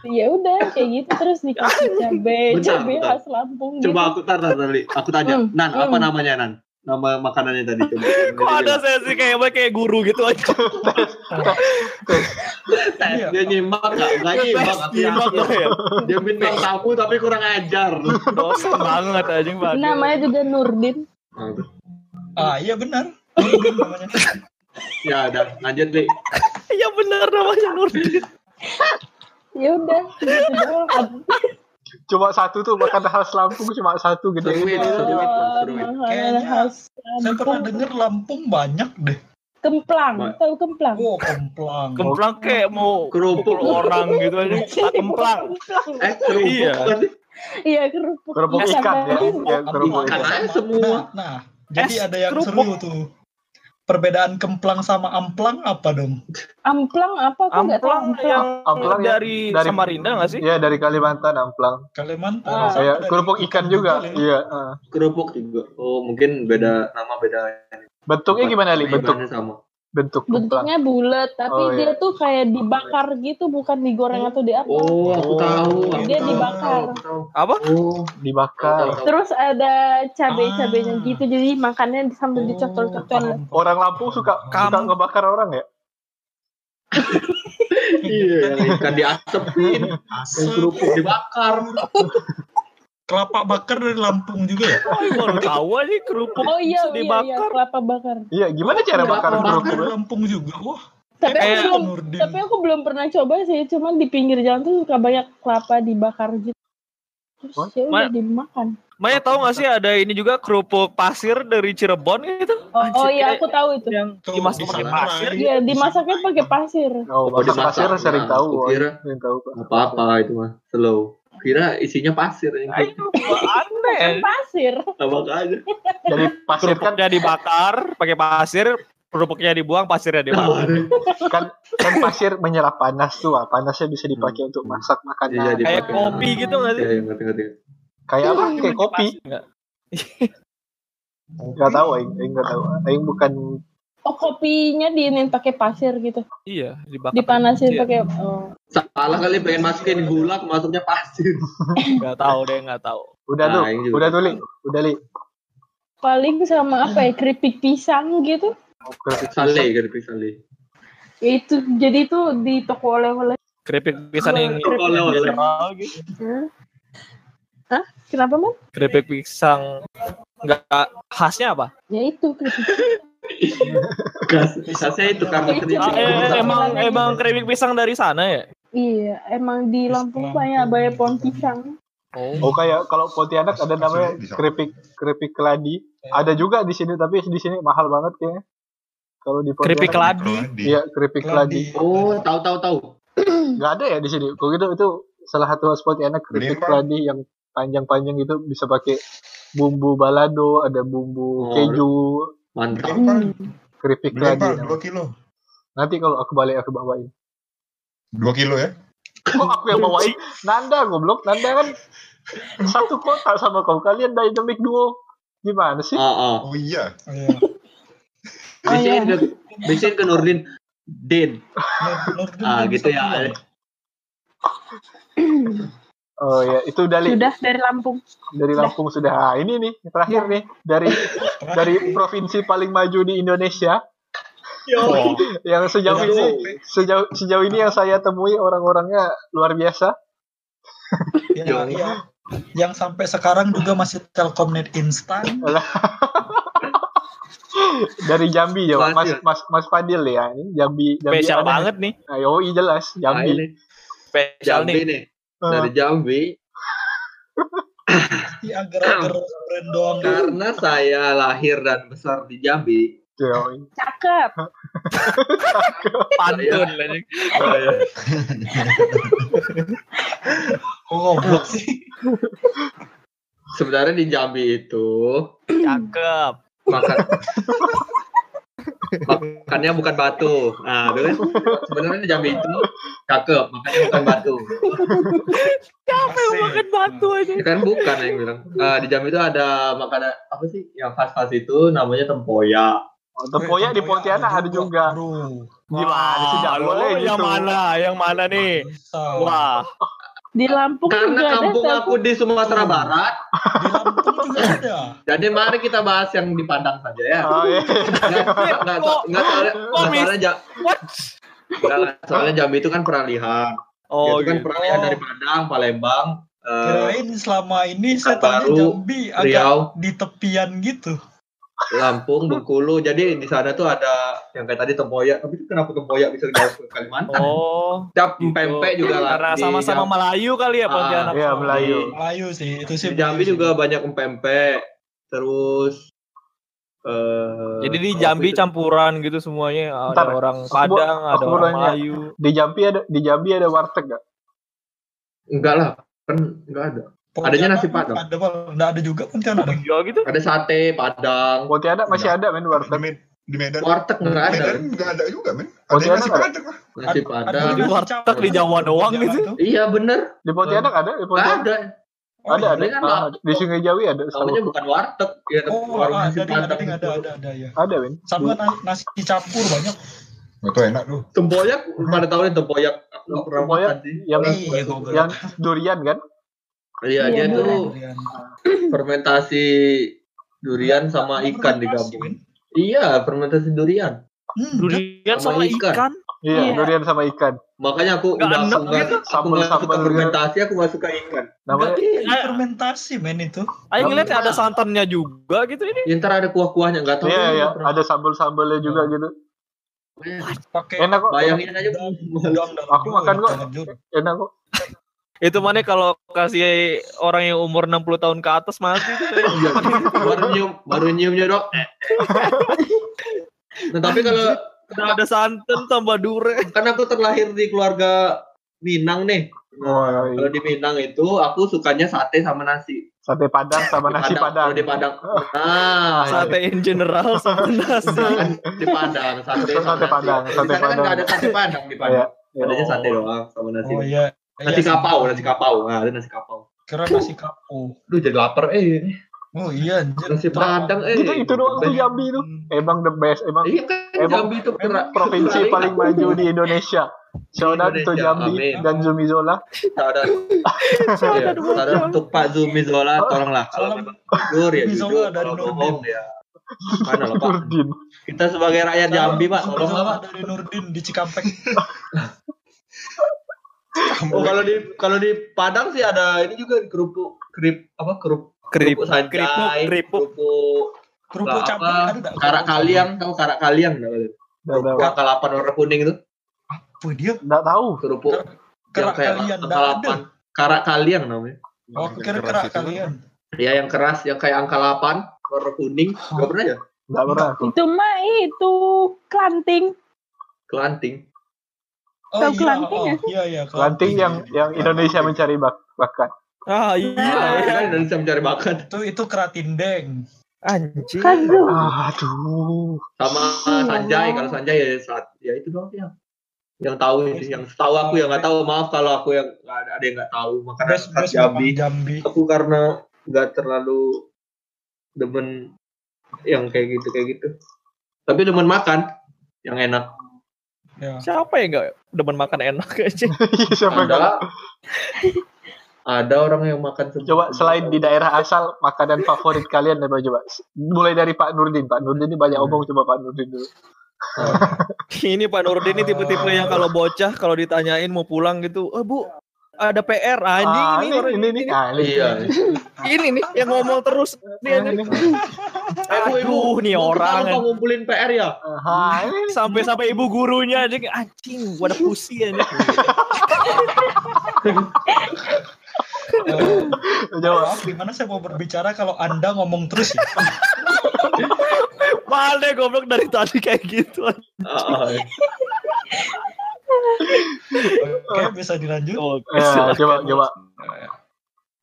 Ya udah kayak gitu terus dikasih cabe, cabe khas Lampung Coba gitu. aku tar, tar, Lili. Aku tanya. Hmm, Nan, apa hmm. namanya Nan? Nama makanannya tadi coba. Kok ada sesi kayak kayak guru gitu aja. Tes, dia nyimak gak? Gak nyimak. aku Nyimak ya. Dia bintang tamu tapi kurang ajar. Dosa banget anjing banget. Namanya juga Nurdin. Ah iya benar. Ya udah, lanjut Li. Iya benar namanya Nurdin. Ya udah gitu. Cuma satu tuh makan khas Lampung cuma satu gitu. Seruit, seruit, seruit. Makanan Kayaknya khas Saya pernah Lampung. dengar Lampung banyak deh. Kemplang, tahu kemplang? Oh kemplang. Kemplang kayak mau Kerupuk. orang gitu aja. Kemplang. Eh, kerupuk Iya. kan? Iya kerupuk. Kerupuk Asam ikan ya. lambung. ya kerupuk Ikan aja semua. Nah, nah, jadi ada yang kerupuk. seru tuh. Perbedaan kemplang sama amplang apa dong? Amplang apa? Aku nggak tahu Amplang yang Amplang ya, dari, dari- Samarinda nggak sih? Iya dari Kalimantan amplang. Kalimantan. Ah. Dari kerupuk ikan juga. kali. Iya. ah. Kerupuk juga. Oh, mungkin beda nama beda. Bentuknya gimana li? Bentuk Bahannya sama. Bentuk. Bentuknya bulat, tapi Oh, dia iya. tuh kayak dibakar gitu, bukan digoreng atau di apa. Oh, aku Oh. tahu. aku Dia tahu, dibakar. aku tahu. Apa? Oh, Dibakar. tahu. Terus ada cabai-cabainya Ah. gitu, jadi makannya sambil Oh, dicocol-cocol. Orang Lampung suka suka Kamu- ngebakar orang ya? Iya, ikan diasepin, Asap. kerupuk dibakar. Kelapa bakar dari Lampung juga ya? Oh, baru tahu aja kerupuk Oh bisa iya, iya, iya, dibakar. kelapa bakar. Iya, gimana cara Kelapa bakar Kelapa kerupuk? bakar ya? Lampung juga. Wah. Tapi aku belum, Nurdin. tapi aku belum pernah coba sih, cuman di pinggir jalan tuh suka banyak kelapa dibakar gitu. Terus What? ya udah Ma- dimakan. Maya tahu nggak sih ada ini juga kerupuk pasir dari Cirebon gitu? Oh, Anjir, oh iya, aku tahu itu. Yang dimasak di pakai pasir. Iya, dimasaknya pakai pasir. Oh, dimasak. pasir sering Nah, tahu. oh, sering tahu. Kak. Apa apa itu mah slow. Kira isinya pasir yang Ayo, aneh. Kan pasir. Apa aja. Jadi pasir kan Kerupuknya dibakar pakai pasir, kerupuknya dibuang, pasirnya dibakar. kan kan pasir menyerap panas tuh. ah. Panasnya bisa dipakai untuk masak Iya, makanan. jadi Kayak pakai. kopi gitu nggak sih? Iya, iya, ngerti ngerti. Kayak apa? Kayak kopi. Enggak. Enggak tahu, aing enggak tahu. Aing bukan kopinya diinin pakai pasir gitu. Iya, dibakar. Dipanasin Iya. pakai oh. Salah kali pengen masukin gula, masuknya pasir. Nggak tahu deh, nggak tahu. udah Nah, tuh. juga. Udah tuh, Li. Udah, Li. Paling sama apa ya? Keripik pisang gitu. Oh, keripik Sale, pisang. keripik sale. Itu jadi itu di toko oleh-oleh. Keripik pisang yang Oleh-oleh. general gitu. Hah? Kenapa, Man? Keripik pisang nggak khasnya apa? Ya itu keripik. Gas, gasnya itu karena keripik. Ah, eh, emang emang keripik pisang dari sana ya? Iya, emang di Lampung banyak banyak pohon pisang. Oh kayak kalau Pontianak ada namanya keripik keripik keladi. Ada juga di sini tapi di sini mahal banget kayaknya. Kalau di Pontianak. Keripik keladi. Iya, keripik keladi. Oh, tahu tahu tahu. Nggak ada ya di sini. Kok gitu itu salah satu khas Pontianak keripik keladi yang panjang-panjang itu bisa pakai bumbu balado, ada bumbu Oh, keju, Mantap. Hmm. keripik. Pak. Dua kilo. Nanti kalau aku balik aku bawain. Dua kilo ya? Kok aku yang bawain? Nanda goblok, Nanda kan satu kota sama kau. Kalian dynamic duo. Gimana sih? Oh iya. Oh, iya. Oh, iya. Bisain ke, bisain ke Nurdin. Din. Ah, gitu ya. Oh ya, itu dari Sudah dari Lampung. dari Lampung sudah. Ah, ini nih terakhir nih dari dari provinsi paling maju di Indonesia Oh, yang sejauh ini sejauh sejauh ini yang saya temui orang-orangnya luar biasa. ya, ya. Yang sampai sekarang juga masih Telkomnet instan. Dari Jambi ya, Mas. Mas Mas Fadil ya. Ini Jambi Jambi Spesial banget nih. Ayo, iya jelas Nah, Jambi. Spesial Jambi nih. nih. Eh, Dari Jambi. Di agar-agar brand doang. Karena saya lahir dan besar di Jambi. yoi. Cakep. Pantun anjing. Kok goblok sih? Sebenarnya di Jambi itu Cakep. makan makannya bukan batu. Nah, itu kan sebenarnya di Jambi itu cakep, makannya bukan batu. Asik. Makan batu aja. Ya kan bukan yang bilang. Eh, di Jambi itu ada makanan apa sih yang khas-khas itu namanya tempoyak. Oh, Tempoyak di Pontianak ada juga. Bro. Gimana sih Halo, boleh Yang gitu. mana? Yang mana nih? Wah, Di Lampung Karena juga ada kampung Telkom. aku di Sumatera Barat, Di Lampung juga ada. jadi mari kita bahas yang di Padang saja ya. Oh, iya. Nggak, soalnya, what? nggak, soalnya Jambi itu kan peralihan. Oh, itu kan gitu. peralihan Oh. dari Padang, Palembang, eh, Kirain selama ini saya tanya Jambi agak Riau, di tepian gitu. Lampung, Bengkulu. Jadi di sana tuh ada yang kayak tadi tempoyak. Tapi itu kenapa tempoyak bisa ke Kalimantan? Oh, Cap gitu. pempek juga lah. Karena di sama-sama. Melayu kali ya Ah, Pontianak. Iya, sama Melayu. Melayu sih, itu sih. Di Jambi juga banyak pempek. Terus eh Jadi di Jambi itu? campuran gitu semuanya. Ada Ntar, orang aku- Padang, ada aku orang nanya. Melayu. Di Jambi ada di Jambi ada warteg gak? enggak lah, kan enggak ada. Adanya nasi Padang. Ada Bang. Nggak ada juga Pontianak. ada. Iya gitu. Ada sate Padang. Pontianak masih ada men warteg. Di Medan. Warteg enggak ada. Medan nggak ada juga men. Ada nasi ada. padang lah. Nasi Ada Padang. Di warteg di Jawa doang Pontianak gitu. tuh. Iya bener. Di Pontianak ada? Di Enggak Pontianak ada. Oh, ada ada. Ini kan Ah, di Sungai Jawi ada. Namanya bukan warteg. Ya, Oh, warung ada, nasi ada, Padang. ada, ada, ada, ada, ya. Ada men. Sama na- nasi campur banyak. Itu enak tuh. Tempoyak, pada tahu nih tempoyak. Aku nggak pernah Tempoyak makan sih. yang Iya, yang durian kan? Iya, dia Iya, tuh Durian. fermentasi durian sama ikan fermentasi, digabung. men. Iya, fermentasi durian. Hmm, Durian Sama sama ikan. ikan. Iya, Iya. durian sama ikan. Makanya aku udah enak aku nggak gitu. aku nggak suka fermentasi, aku nggak suka ikan. Namanya ini fermentasi men itu. Ayo ngeliat Enggak. ada santannya juga gitu ini. Ya, ntar ada kuah-kuahnya nggak tahu. Iya ya, pernah. ada sambal-sambalnya juga gitu. Makanya Pakai Enak kok. Bayangin aja Aku makan kok. Enak kok. Itu mana kalau kasih orang yang umur 60 tahun ke atas itu. Iya, baru nyium, baru nyiumnya dok. Nah, tapi kalau Udah ada santan tambah dure. kan aku terlahir di keluarga Minang nih. Oh, iya. kalau di Minang itu aku sukanya sate sama nasi. Sate padang sama nasi padang. Kalau di Padang. Nah, Sate in general sama nasi. kan di Padang sate sama Sate nasi. Padang, Di sate kan Padang. nggak ada sate Padang di Iya. Padang. iya. Adanya sate doang sama nasi. Oh iya. Nasi Iya, kapau, nasi kapau. Nah, ada nasi kapau. Kira nasi kapau. Duh jadi lapar eh. Oh iya anjir. Nasi Padang eh. Itu itu doang tuh Jambi tuh. Emang the best, emang Iya kan Emang Jambi itu kera- provinsi paling maju di Indonesia. Shout out to Jambi amin. dan Zumi Zola. Saudara, iya, saudara untuk Pak Zumi Zola, tolonglah kalau memang jujur ya jujur, dari kalau Nurdin. bohong ya. Mana lah Pak? Kita sebagai rakyat Jambi Pak, tolonglah Pak. dari Nurdin di Cikampek. Oh kalau di kalau di Padang sih ada ini juga kerupuk kerip apa kerup Kerip, kerupuk sanjai, keripuk, keripuk. kerupuk Kerupuk apa, cabai ada enggak? karak kaliang tahu karak kaliang enggak? Nggak. Kerupuk kalapan warna kuning itu Apa dia? Nggak tahu. kerupuk kayak kalian kalapan karak kaliang namanya. Oh, kira kerak kalian. Ya yang keras yang kayak angka 8 warna kuning. Enggak pernah ya? Nggak pernah. Itu mah itu kelanting. Kelanting. Oh Tahu iya, kelanting oh, sih? iya iya. Kelanting yang yang Indonesia mencari bak bakat. Ah iya. Iya, kan Indonesia mencari bakat. Itu itu keratindeng. Anjing. Kagak. Aduh. Sama Sanjay, kalau Sanjay ya saat ya itu doang yang yang tahu yang tahu aku yang nggak tahu maaf kalau aku yang ada, ada yang nggak tahu makanan Best best Jambi. Jambi. Jambi. Aku karena nggak terlalu demen yang kayak gitu kayak gitu. Tapi demen makan yang enak. Ya. Siapa yang enggak demen makan enak aja? Iya, Siapa yang Ada Ada orang yang makan sebelum Coba selain di daerah asal makanan favorit kalian apa coba? Mulai dari Pak Nurdin. Pak Nurdin ini banyak omong coba Pak Nurdin dulu. Ini Pak Nurdin ini tipe-tipe yang kalau bocah kalau ditanyain mau pulang gitu, "Oh, Bu, ada PR anjing Ah, ini, ini, orang ini, ini, ah, ini. Iya. ini nih yang ngomong terus dia Ah, ini. Aduh, nih orang Kalau ngumpulin PR ya. Ini. sampai sampai ibu gurunya aja anjing gua ada pusi Coba. maaf, gimana saya mau berbicara kalau Anda ngomong terus ya? deh goblok dari tadi kayak gitu Ah, Oke, bisa dilanjut. Oke, Ya, coba, coba.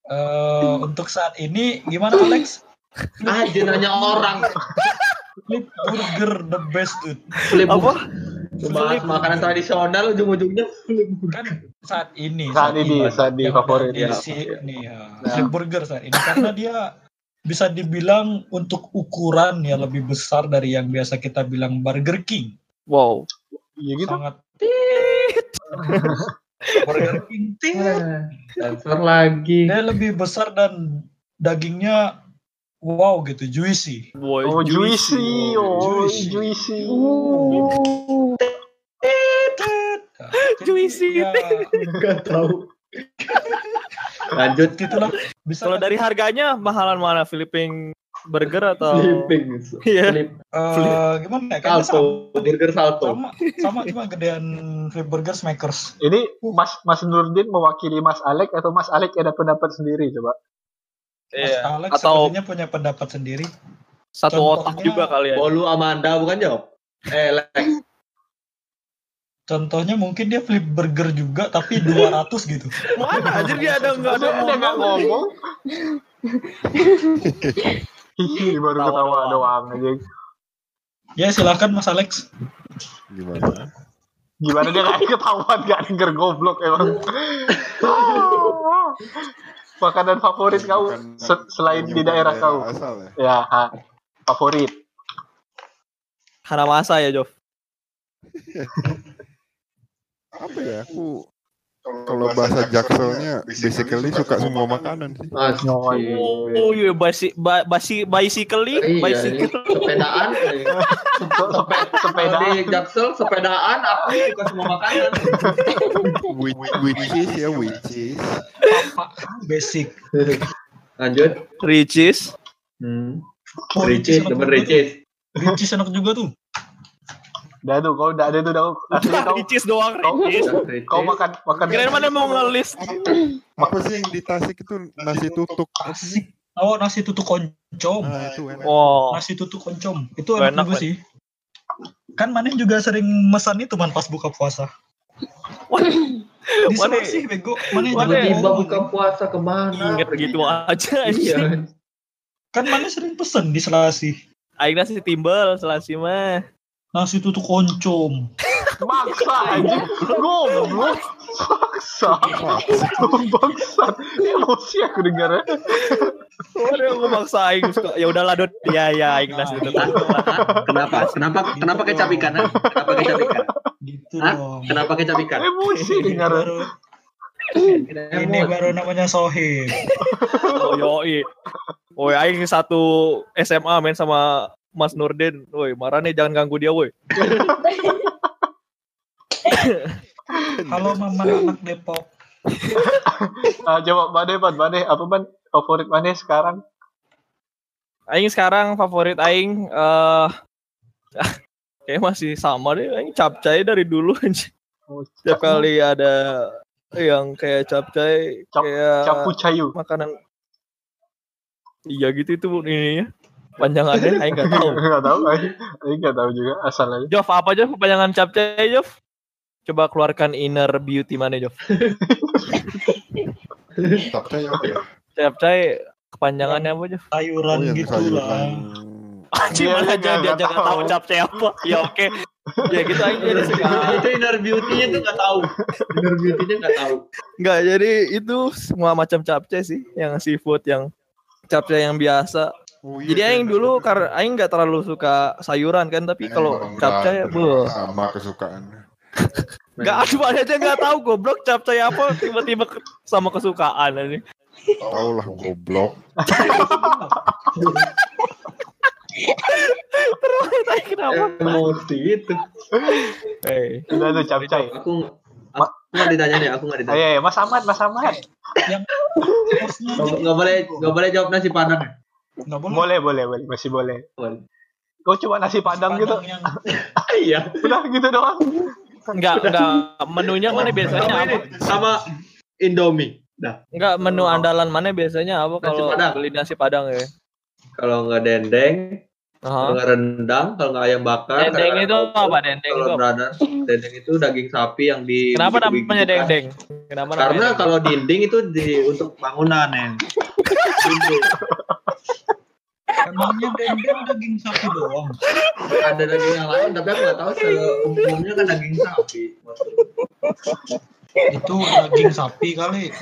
Eh, untuk saat ini gimana Alex? Anjir nanya orang. Flip burger the best dude. Flip apa Bahas makanan tradisional ujung-ujungnya flip Kan saat ini. Saat ini, saat di yang favorit, ya. di sini ya. Flip burger saat ini karena dia bisa dibilang untuk ukuran ya lebih besar dari yang biasa kita bilang Burger King. wow Iya gitu. Sangat Burger King. Transfer lagi. dia lebih besar dan dagingnya wow gitu juicy. boy Oh, juicy. Oh, Juicy. juicy. Uh, Juicy. Enggak tahu. Lanjut itulah bisa kalau dari harganya mahalan mana Philippine burger atau flipping. Iya. Flip Eh, gimana ya? Kayaknya sama, salto, burger salto. sama, sama cuma gedean flip burger makers. Ini Mas Mas Nurdin mewakili Mas Alek atau Mas Alek ada pendapat sendiri coba? Mas Iya. Alex atau sepertinya punya pendapat sendiri. satu otak Contohnya- juga kali ya Bolu Amanda bukan jawab? Eh, Lex. Contohnya mungkin dia flip burger juga tapi 200 gitu. mana anjir dia ada nggak ada ngomong? Hihi, baru Tawa ketawa doang. doang aja. Ya silakan Mas Alex. Gimana? Gimana dia nggak ketahuan nggak denger goblok emang. Makanan favorit kau selain di daerah kau? Asal ya. Ya, ha. favorit. Hanamasa ya Jov Apa ya? Aku kalau bahasa jakselnya basically suka semua makanan sih. Oh iya basi ba, basi bicycle Iya, bicycle ini sepedaan. Sepe, sepeda. Di Jaksel sepedaan aku suka semua makanan. Which, is ya which is. Basic. Lanjut. Ricis Hmm. Oh, Ricis, enak temen. Ricis. Ricis enak juga tuh. Dah tuh, kau udah ada tuh, dah. Asli kau, Ricis doang kau, Ricis Ricis. kau makan makan. kirain mana mau ngelis Apa sih yang di Tasik itu nasi tutuk? Oh nasi tutuk oncom. Nah, itu enak. wow Nasi tutuk oncom. Itu Oh, enak, enak, juga sih. Kan Maneh juga sering mesan itu man pas buka puasa. Di Maneh- sih bego. Tiba-tiba ngomong. buka puasa ke mana? inget gitu aja Iya. Kan Maneh sering pesen di Selasi. Aing nasi timbel selasi mah Nasi tutuk oncom. Maksa aja. Goblok. Maksa. Bangsa. Emosi aku dengarnya. Waduh, aku maksa Aing suka. Ya udahlah, Dot. Ya, ya, Aing nasi itu. Kenapa? Kenapa? Kenapa kecap ikan? ha? Kenapa kecap ikan? Gitu Hah? dong. Kenapa kecap ikan? Emosi dengarnya. baru, ini baru namanya sohib. Oh, yoi. Woi, Aing satu SMA main sama Mas Nurdin. Woi, marah nih, jangan ganggu dia, woi. Halo mama anak Depok. Ah, coba Bade, Ban. Bade, apa Ban? Favorit Bade sekarang? Aing sekarang favorit Aing, eh kayak masih sama deh. Aing capcay dari dulu anjing. Oh, Setiap kali ada yang kayak capcay, Cap- kayak Capu Cayu. makanan iya gitu itu ininya panjangannya Aing nggak tahu Enggak tahu, Aing enggak tahu juga asal aja. Jov apa aja kepanjangan capcay Jov coba keluarkan inner beauty mana Jov Tapi apa ya? capcay kepanjangannya apa Jov Sayuran Oh, yang gitu sayuran. lah. Anjing Iya, mana iya, aja dia nggak jangan tahu. capcay apa ya oke ya gitu Aing suka itu inner beauty-nya tuh nggak tahu. Inner beauty-nya nggak tahu. nggak jadi itu semua macam capcay sih yang seafood yang capcay yang biasa Oh, iya, jadi iya, Aing iya. dulu karena Aing nggak terlalu suka sayuran kan tapi kalau capcay nggak- buh sama kesukaan. Gak ada mana aja nggak tahu goblok capcay apa tiba-tiba ke- sama kesukaan aja. Tahu lah goblok. Terus tadi kenapa? Emosi itu. Eh, Udah tuh capcay. Aku aku nggak ditanya nih, aku nggak ditanya. Ayo, Mas Ahmad, Mas Ahmad. Porsinya Nggak nggak boleh nggak boleh jawab nasi padang. Ya? nggak boleh. Boleh, boleh, boleh, masih boleh. Boleh. Kau cuma nasi padang gitu. yang Iya. Udah gitu doang. enggak enggak menunya mana biasanya apa? sama Indomie. Dah. Enggak menu andalan mana biasanya apa Nasi kalau Padang. beli nasi padang ya? Kalau nggak dendeng, kalau Aha. nggak rendang, kalau nggak ayam bakar. Dendeng itu apa? Dendeng Kalau brother, dendeng itu daging sapi yang di. Kenapa namanya di- dendeng? Kenapa Karena kalau dinding itu di untuk bangunan dinding. emangnya dendeng daging sapi doang. Ada daging yang lain, tapi aku nggak tahu secara umumnya kan daging sapi. Itu daging sapi kali.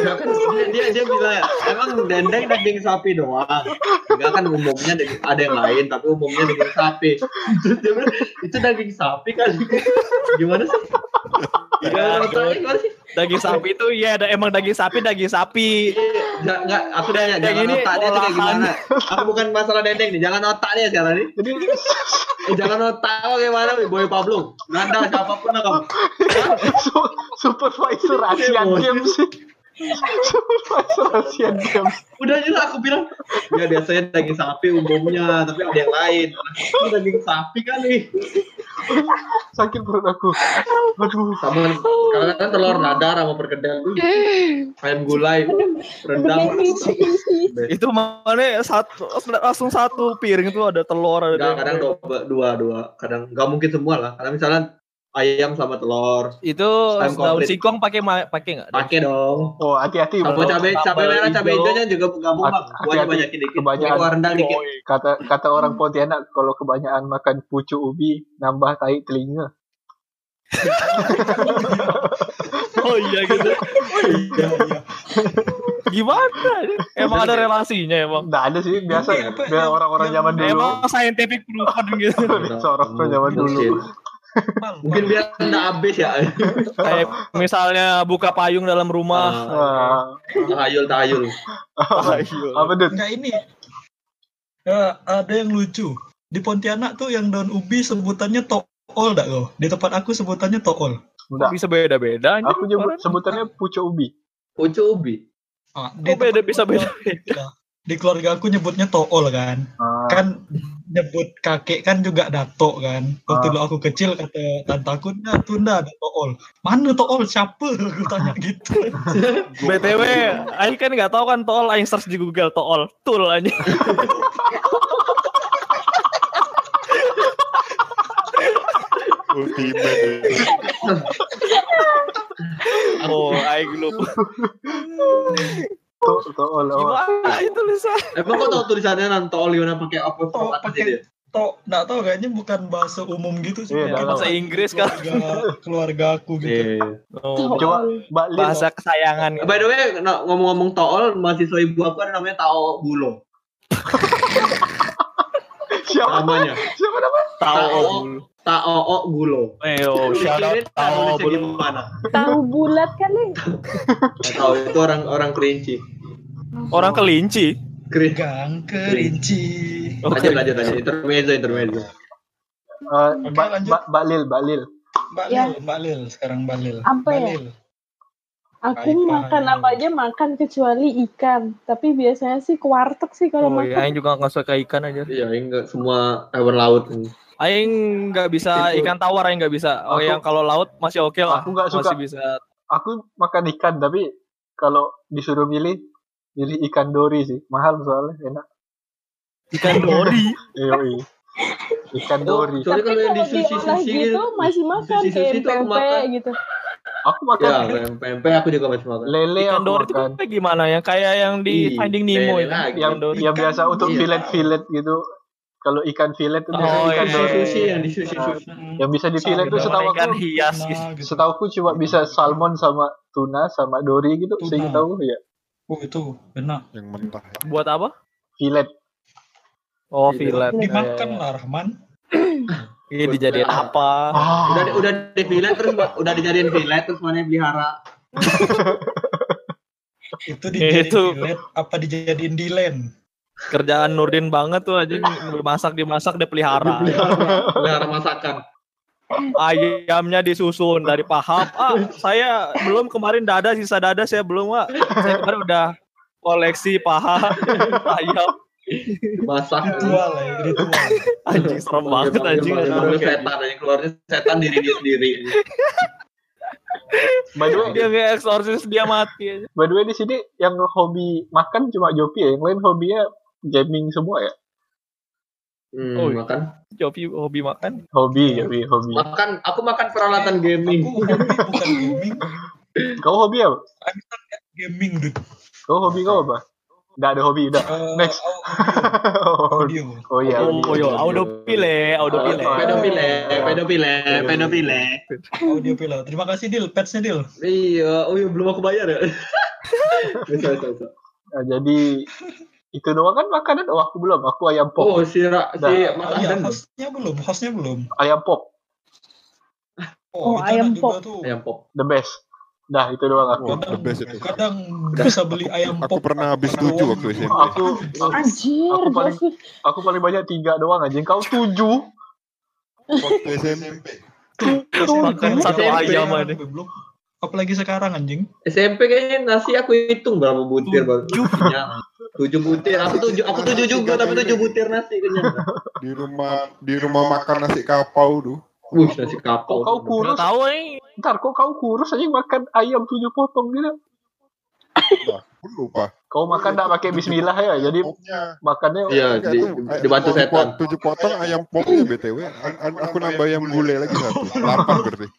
Kan dia, dia bilang ya, emang dendeng daging sapi doang. Enggak kan umumnya daging- ada yang lain, tapi umumnya daging sapi. Dia bilang, itu daging sapi kan? Gimana sih? Gimana sih? Daging sapi itu iya ada emang daging sapi daging sapi. Enggak, enggak, aku Yang jangan ini otaknya tuh kayak gimana? Aku bukan masalah dendeng nih, jangan otaknya sekarang nih. Jadi Eh, jangan otak lo gimana nih, Boy Pablo. Nanda siapa pun lah kamu. su- supervisor Asian Games Games. Udah jelas aku bilang, ya biasanya daging sapi umumnya, tapi ada yang lain. Ini daging sapi kali. Sakit perut aku. Aduh. sama karena kan telur dadar sama perkedel tuh ayam gulai rendang Itu mana satu langsung satu piring itu ada telur ada Enggak, kadang dua, dua dua kadang nggak mungkin semua lah karena misalnya ayam sama telur itu daun singkong pakai pakai nggak? pakai dong Oh, hati-hati. sama cabai cabai merah cabai hijau. hijaunya juga gabung bang buahnya banyakin dikit Kebanyakan. Pakai rendang dikit Kata kata orang Pontianak kalau kebanyakan makan pucuk ubi nambah tai telinga. Oh iya gitu. Iya, iya. Gimana? Emang ada relasinya emang. Nggak ada sih biasa biar yang- orang-orang zaman dulu. Emang scientific proven gitu. Biasa orang zaman dulu. Mungkin biar nggak habis ya Kayak misalnya buka payung dalam rumah. Ah, tahayul tahayul apa dud? Enggak ini. Ya, ada yang lucu. Di Pontianak tuh yang daun ubi sebutannya tool dak kau? Di tempat aku sebutannya tool. Enggak. Bisa beda-beda. Aku nyebut sebutannya pucuk ubi. pucuk ubi Ah, Kok beda bisa beda. Di keluarga aku nyebutnya tool kan. Ah, Kan nyebut kakek kan juga dato kan. Waktu Ah. dulu aku kecil kata tantaku, "Nah, tunda ada tool." Mana tool? Siapa? Aku tanya gitu. BTW, Aing kan nggak tahu kan tol, Aing search di Google tol, tul aja. Ultimate. Oh, Aing lupa. To to oh, oh. Gimana itu Lisa? emang kau tahu tulisannya nanti Oliona pakai apa apa pakai- sih dia To, nggak tahu kayaknya bukan bahasa umum gitu sih. Iya, Kayak nggak Bahasa Inggris kan. keluarga, keluarga aku gitu. Iya. Oh, Coba Mbak Lin. bahasa kesayangan. By the way, no- ngomong-ngomong tool, mahasiswa ibu aku ada namanya Tao Bulo. Siapa? Namanya. Siapa namanya? Tahu. Tao Gulo. Eh, oh, shout out belum. gimana? Tahu bulat kali. Tahu itu orang orang kerinci. Orang kelinci. Kerinci. Gang kerinci. Oh, Lanjut lanjut lanjut. Intermezzo intermezzo. Eh, Oke, Mbak lanjut. Mbak Mbak Lil, Mbak Lil. Mbak Ya. Lil, Mbak Lil, sekarang Mbak Lil. Apa ya? Aku Baik, makan apa aja makan kecuali ikan. Tapi biasanya sih ke warteg sih kalau Oh, iya, makan. Aing juga nggak suka ikan aja. Iya, enggak semua hewan laut. Aing nggak bisa Itu- ikan tawar Aing nggak bisa. Oh, Aku- yang kalau laut masih oke lah. Aku nggak suka. Masih bisa. Aku makan ikan tapi kalau disuruh milih milih ikan dori sih. Mahal soalnya enak. Ikan dori. Yoi. Ikan Oh, dori. Soalnya Tapi kalau yang di sushi-sushi gitu gitu, masih makan kayak itu aku pempek makan. gitu. Aku makan Ya, pempek aku juga masih makan. lele Ikan aku dori itu kayak gimana ya? Kayak yang di Finding Nemo itu. Yang yang biasa untuk Iya. filet-filet gitu. Kalau ikan filet itu Oh, ikan iya. sushi dori. sushi yang di sushi sushi yang bisa di filet itu setahu ikan aku hias gitu. gitu. setahu aku cuma bisa salmon sama tuna sama dori gitu Tuna. saya tahu ya Oh itu benar. Yang mentah. ya. Buat apa? filet Oh, Iya. filet. Dimakan lah Rahman. Ini dijadiin apa? ah udah di- udah di filet terus udah dijadiin filet terus mana pelihara Itu dijadiin Itu. filet apa dijadiin dilen? Kerjaan Nurdin banget tuh aja masak dimasak dia pelihara. pelihara pelihara masakan Ayamnya disusun dari paham. Ah, saya belum kemarin dada sisa dada saya belum, Pak. Saya kemarin udah koleksi paha ayam. masak Ritual ya, ritual. Anjing serem banget anjing. Setan aja keluarnya setan diri dia sendiri by the way Dia nge-exorcist dia mati aja. by the way di sini yang hobi makan cuma Jopi ya yang lain hobinya gaming semua ya? Hmm, Oh, makan. Jopi hobi makan. hobi Jopi hobi. Makan aku makan peralatan gaming. Aku hobi bukan gaming, kau hobi apa? Gaming dude. kau hobi kau apa? Nggak ada hobi udah. Eh, Next. au- audio. oh iya. Oh, oh, yo, auto pile, auto pile. pedofile pedofile pedofile. Audio pila. Terima kasih Dil, petsnya Dil. iya oh iya belum aku bayar ya. Bisa bisa bisa. Nah, jadi itu doang kan makanan oh aku belum aku ayam pop oh si Ra, si. Mas Oh iya, hostnya belum, hostnya belum. ayam pop Oh, itu ayam pop. tuh. ayam pop the best dah itu doang aku Wah, the best itu. Kadang bisa beli ayam Aku pop. pernah habis tujuh waktu SMP. aku Anjir, Aku paling- aku paling banyak tiga doang aja kau tujuh Waktu SMP. Makan satu ayam aja. Belum. Apalagi sekarang anjing. SMP kayaknya nasi aku hitung berapa butir baru tujuh butir aku tujuh aku tujuh juga tapi tujuh butir nasi kenyang Di rumah di rumah makan nasi kapau tuh. Wuh, nasi kapau kau kurus tahu nih. ntar kok kau kurus aja makan ayam tujuh potong gitu Wah, aku lupa. kau makan nggak pakai Bismillah ya jadi makannya iya Enggak di, dibantu setan Tujuh potong ayam popnya BTW. Aku nambah ayam gulai lagi satu. Delapan berarti.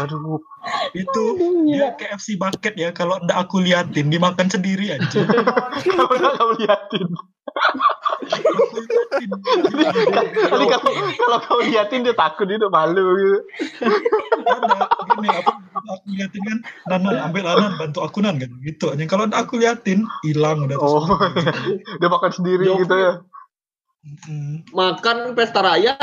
aduh Itu Aduh, dia gila. KFC bucket ya kalau ndak aku liatin dimakan sendiri anjing. kau nggak kau liatin. Tadi kalau kalau kau liatin dia takut dia malu gitu ada gini aku, aku liatin kan Nanan ambil Nanan bantu aku Nan kan gitu anjing kalau ndak aku liatin hilang udah oh dia makan sendiri gitu ya. Makan pesta rakyat.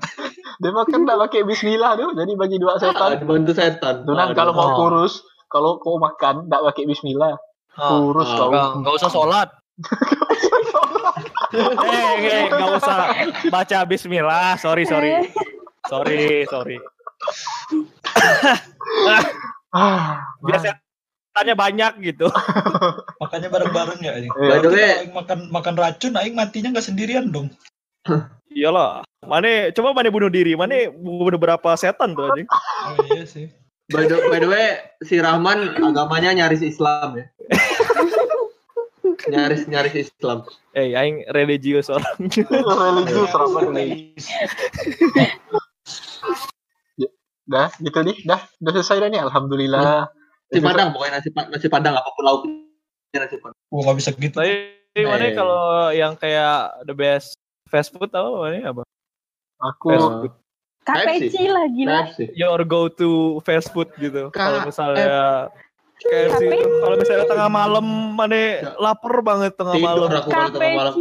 Dia makan nggak pakai Bismillah tuh jadi bagi dua Ah, setan. dibantu setan. Tuh, Nan, kalau mau Oh. kurus kalau kau makan nggak pakai Bismillah. Ah, kurus ah, kau. Nggak, usah sholat. eh, eh, nggak usah. Baca Bismillah. Sorry, sorry, sorry, sorry. ah Biar setannya banyak gitu. makanya bareng-bareng ya anjing Iya. by the way Kalau Aing makan makan racun Aing matinya nggak sendirian dong. Iyalah. Mana coba mana bunuh diri, mana bunuh berapa setan tuh anjing. oh iya sih. By the, by the way si Rahman agamanya nyaris Islam ya. Nyaris nyaris Islam. Eh, aing religius orang. religius rapat nih dah gitu nih. Dah udah selesai dah nih. Alhamdulillah nasi padang pokoknya nasi, pa- nasi padang apa pun lauknya nasi padang gua nggak bisa gitu Tapi mana Eh. kalau yang kayak the best fast food tahu mana apa? aku. KPC lah gila. KFC Your go to fast food gitu. Kalau misalnya kayak sih KFC. kalau misalnya tengah malam mana lapar banget tengah tidur malam. aku kalau tengah malam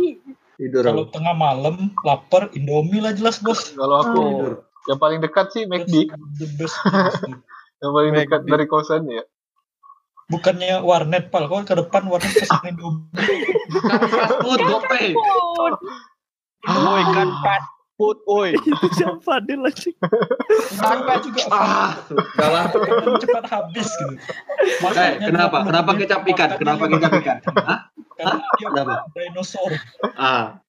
tidur kalau tengah malam lapar Indomie lah jelas bos kalau aku Oh. tidur yang paling dekat sih McD the best yang paling dekat dari kosan ya bukannya warnet pal kau ke depan warnet pesan Indomie kan fast food gopay. Woi kan fast food, woi. Itu siapa dia lagi? Indomie juga ah kan cepat habis gitu Eh, kenapa? Kenapa kecap ikan? makannya Kenapa kecap ikan? Hah? Kenapa? dinosaur Ah,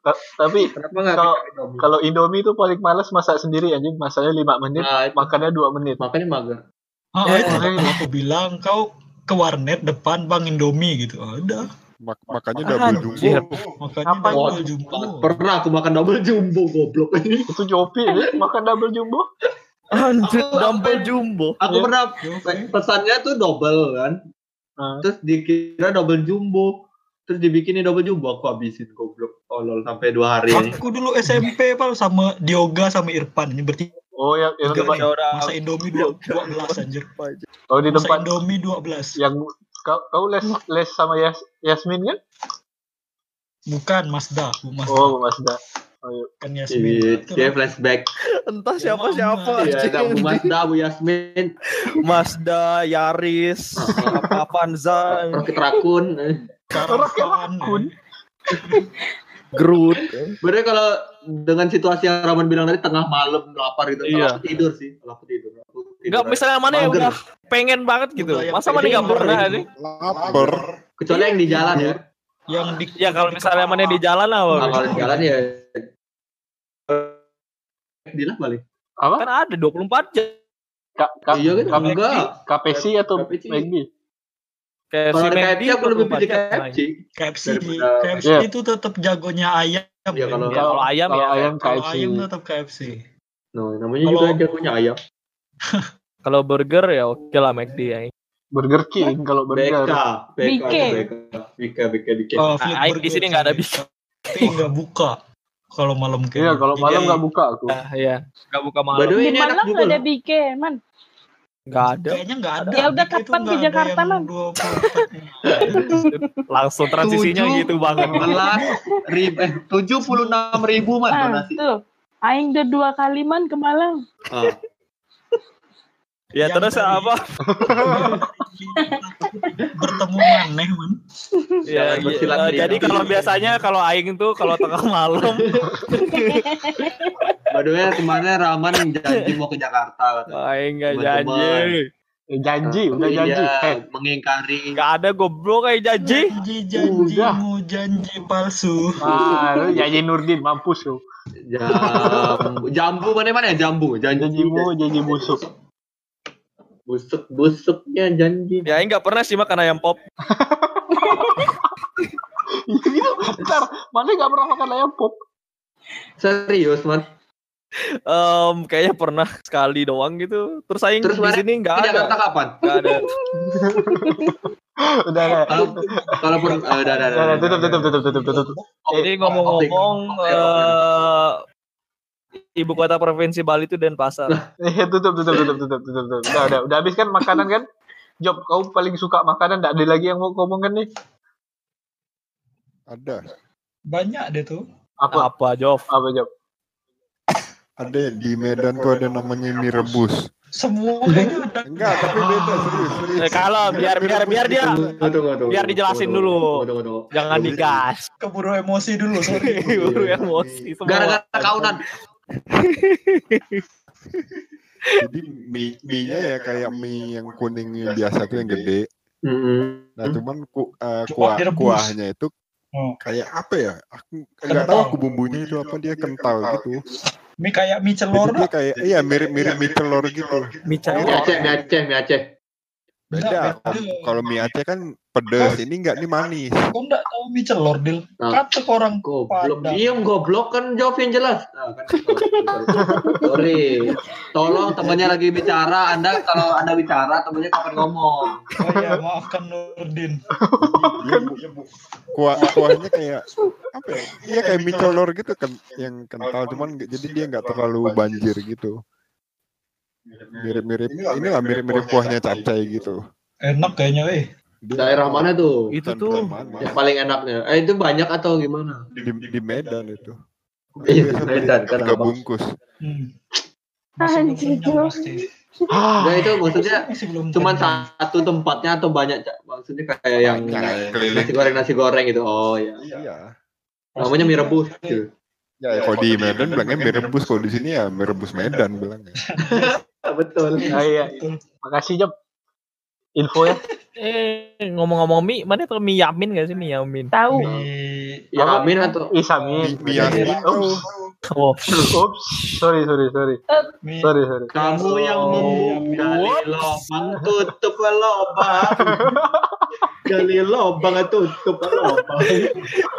Ta- tapi Kalau- kalau Indomie itu paling males masak sendiri anjing masaknya 5 menit Nah, itu. makannya 2 menit makanya mager. Ah Eh, itu makanya. kan aku bilang kau ke warnet depan bang Indomie gitu ada Mak- makanya double jumbo. makanya Apa double itu? jumbo Pernah aku makan double jumbo goblok. itu Jopi ya makan double jumbo Anjir, Aku- double aku- jumbo. Aku Iya. pernah pesannya tuh double kan. Ah. Terus dikira double jumbo. Terus dibikinin double jumbo aku habisin goblok. Tolol sampai dua hari ini. Aku dulu SMP pal sama Dioga sama Irfan ini berarti Oh yang yang tiga tempat nih. Masa Indomie dua- 12 anjir. oh di Masa tempat Indomie 12. yang kau kau les les sama Yas, Yasmin kan? Bukan Mazda, Bu Mazda. Oh Mazda. Oh, iya. Kan Iya, Yasmin. dia flashback. Entah Ya, siapa siapa. Iya, ada Bu Mazda, Bu Yasmin, Mazda, Yaris, apa Avanza, Rocket Raccoon. Karavan. Kun. Groot. Bener kalau dengan situasi yang Raman bilang tadi tengah malam lapar gitu, Iya. aku tidur sih, kalau aku tidur. Aku tidur Enggak misalnya mana ya Mager. udah pengen banget gitu. Yang Masa mana pengen nggak pernah nih? Lapar. Kecuali yang di jalan ya. Yang di Ya kalau misalnya mana di jalan Nah, apa? kalau di jalan ya di lah balik. Apa? Kan ada 24 jam. Ka, ka, Iya kan? Ka- Enggak. KPC atau KPC. Kayak Kalau KFC aku lebih 24 pilih. KFC. KFC, KFC Iya. itu tetap jagonya ayam. Iya, kalau- Ya, kalau ayam kalau ya. ayam Kalau KFC. ayam tetap KFC. No, namanya Kalau- juga jagonya ayam. Kalau burger ya oke lah McD ya. Burger King kalau BK, burger. BK, BK. BK, BK, BK, BK. Oh, Nah, di sini nggak ada. Tapi nggak buka kalau malam Iya kayak. kalau malam nggak buka aku. Ah, iya. Enggak buka By the malam. way, Di ini juga nggak ada. BK, man. Enggak ada. Kayaknya nggak ada. Ya udah BK itu kapan ke Jakarta? 24. Langsung transisinya gitu banget. Belas ribu, eh, tujuh puluh enam ribu man donasi. tuh. Aing udah dua kali man ke Malang. Ah, Ya Yang terus dari- apa? Bertemu maneh, man. Ya, iya, lidah. jadi kalau biasanya kalau aing tuh kalau tengah malam way, kemarin Rahman janji mau ke Jakarta. katanya. aing enggak Teman-teman. janji. Eh, janji, udah Iya, janji. Eh, mengingkari. Enggak ada goblok kayak janji. Janji Udah. janjimu janji palsu. ah, lu janji Nurdin mampus lu. Jambu, jambu mana mana ya jambu, janji Janjimu janji busuk. Busuk busuknya janji. Ya enggak pernah sih makan ayam pop. gitu. Ntar, mana nggak pernah makan ayam pop? Serius man. Em, kayaknya pernah sekali doang gitu. Terus aing Terus di sini enggak ada. Jakarta kapan? Enggak ada. Udah, udah. Kalau kalau pun, eh, udah, udah, Udah, udah, tutup, tutup, tutup, tutup, tutup. Jadi ngomong-ngomong eh ibu kota provinsi Bali itu Denpasar. Eh, tutup, tutup, tutup, tutup, tutup, tutup. Udah, udah, udah habis kan makanan kan? Job, kau paling suka makanan? Nggak ada lagi yang mau ngomong kan nih? Ada. Banyak deh tuh. Apa? Apa, Jov? Apa Job? Ada di Medan tuh ada namanya mie rebus. Semua. Enggak, tapi beda serius, serius. Eh, kalau biar biar biar dia Tunggu, tunggu, tunggu, Biar dijelasin tunggu, dulu. Tunggu, tunggu, tunggu. jangan digas. Keburu emosi dulu, sorry. Buru emosi semua. Gara-gara kaunan. Jadi mie mie-nya ya kayak mie yang kuning yang biasa tuh yang gede. Mm-mm. Nah, cuman ku, eh, Cuma kuah kuahnya itu Oh. kayak apa ya? Aku nggak tahu aku bumbunya itu apa dia kental gitu. Mie kayak mie Jadi celor dia kayak iya mirip-mirip mie telur gitu. Mica. Mie Aceh, mie Aceh, mie Aceh. Beda. Kalau mie Aceh kan pedes, ini enggak nih manis. Kok enggak tahu mie celor, Dil? Nah. Kata orang Goblok, diem goblok kan jawab yang jelas. Nah, kan, sorry. Tolong temannya lagi bicara, Anda kalau Anda bicara temannya kapan ngomong. Oh iya, maafkan Nurdin. Bu- kuah kuahnya kayak apa ya? Iya kayak mie telur gitu kan yang kental cuman jadi dia nggak terlalu banjir gitu. Mirip-mirip inilah mirip-mirip kuahnya capcay gitu. Enak kayaknya, eh. Daerah mana tuh? Itu bukan- tuh. Yang paling enaknya. Eh itu banyak atau gimana? di, di Medan itu. Iya, Medan, kan, bungkus. Hmm. Anjir. Ah, Nah itu maksudnya kenyang. satu tempatnya atau banyak? Maksudnya kayak yang nasi goreng nasi goreng gitu. Oh ya. Iya. Namanya mie rebus gitu. Ya, kalau di Medan bilangnya mie rebus, kalau di sini ya mie rebus Medan bilangnya. Betul. iya. Makasih Job. Info ya. Eh ngomong-ngomong mie, mana tuh mie Yamin gak sih mie Yamin? Tahu. Mie Ya amin atau Isamin. Mie Yamin Oh, Oops, sorry, sorry, sorry. mie Sorry, sorry. kamu yang menggali lubang tutup lubang. Gali lubang tutup lubang.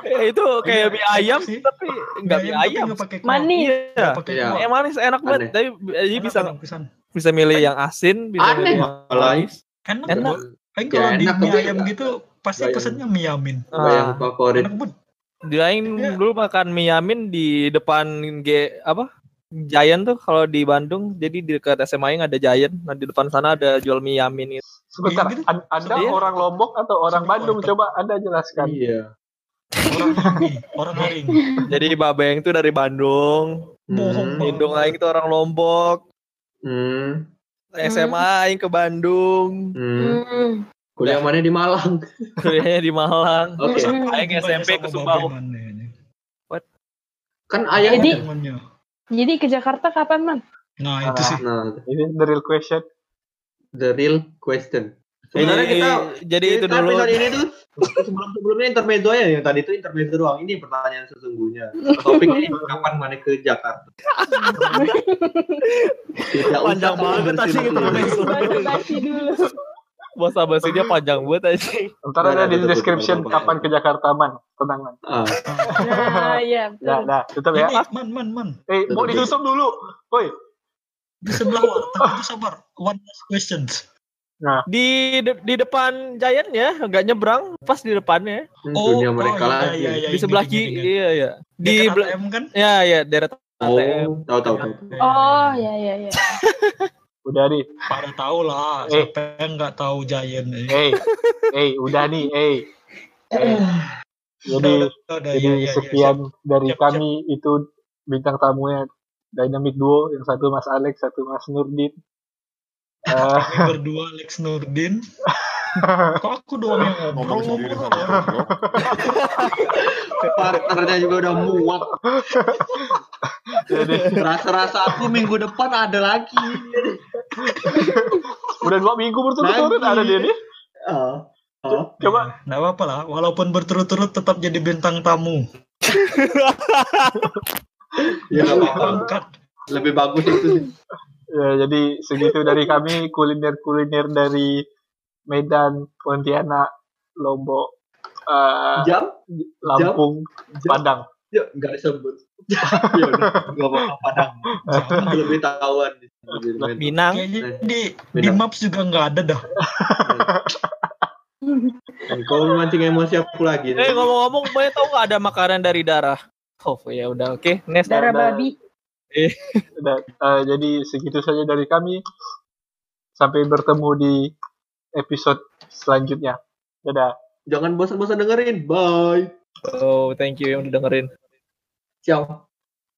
eh, itu kayak mie ayam sih. tapi enggak mie tapi ayam. nggak pakai kuah. Manis. Iya. Iya. manis enak banget, tapi jadi Enak, bisa bisa milih yang asin, bisa milih yang manis. Enak. Kan kalau Ya, di mie ayam nggak- gitu pasti yang- pesennya mie yamin. Yang Ah, favorit. Enak banget. Di lain dulu makan mie yamin di depan G apa? Giant tuh kalau di Bandung. Jadi di dekat SMA yang ada Giant. Nah di depan sana ada jual mie yamin itu. Sebentar, gitu. an- Anda Iya. orang Lombok atau orang Bandung? Coba Anda jelaskan. Iya. Orang hari, orang hari. Jadi Babeng tuh dari Bandung. Bohong Hmm. Indung Aing tuh orang Lombok. Hmm. SMA Aing ke Bandung. Hmm. Hmm. Kuliah mana di Malang? Kuliahnya di Malang. Oke. Hmm. Aing SMP ke Sumbawa. Kan ayah Jadi-. Jadi ke Jakarta kapan man? Nah itu sih. Nah, Ini the real question. the real question. Sebenarnya Jadi- kita jadi itu kita dulu. episode ini tuh sebelum sebelumnya intermezzo ya yang tadi itu intermezzo doang. Ini pertanyaan sesungguhnya. Topiknya kapan mana ke Jakarta? Tidak Panjang banget tadi intermezzo. Dulu. Bahasa basinya panjang banget aja. Ntar Nah, ada nah, di description kapan ke Jakarta man. Tenang man. Ah, Nah, iya. Ya, betul. dah, tutup ya. Ini man man man. Eh, mau ditutup dulu. Woi, Di sebelah itu sabar. One last questions. Di de- di depan Giant ya, nggak nyebrang, pas di depannya. dunia mereka iya, lagi. iya, iya, di sebelah ingat, ingat, kiri, iya ya. Di Dekat bela- ATM kan? ya ya daerah Oh, ATM. tahu tahu tahu. Oh, ya ya ya. udah nih. Pada tahu lah. Eh. Siapa yang nggak tahu Giant? Eh. Eh, eh, udah nih, eh. Eh, Jadi, Udah, jadi iya, iya, iya, sekian dari Siap, kami itu bintang tamunya Dynamic Duo, yang satu Mas Alex, satu Mas Nurdin. Eh, Kami berdua Lex Nurdin. Kok aku doang yang Ngomong sama goblok. Partnernya juga udah muak. jadi, Rasa-rasa aku minggu depan ada lagi. udah dua minggu berturut-turut ada dia nih. Ah. Coba, Nggak apa-apa lah. Walaupun berturut-turut tetap jadi bintang tamu. Ya apa-apa. Lebih bagus itu sih. Ya, jadi segitu dari kami kuliner-kuliner dari Medan, Pontianak, Lombok, eh, Jam? Lampung, Jam? Padang. Ya, nggak disebut. ya udah, nggak apa-apa. Padang. Lebih tahuan. Minang. Kayaknya di, di Beda. Maps juga nggak ada dah. Kau memancing emosi aku lagi. Eh ngomong-ngomong, boleh tahu nggak ada makanan dari darah? Oh ya udah oke. Next. Darah Ada- babi. Udah, eh, jadi segitu saja dari kami. Sampai bertemu di episode selanjutnya. Dadah. Jangan bosan-bosan dengerin. Bye. Oh thank you yang udah dengerin. Ciao.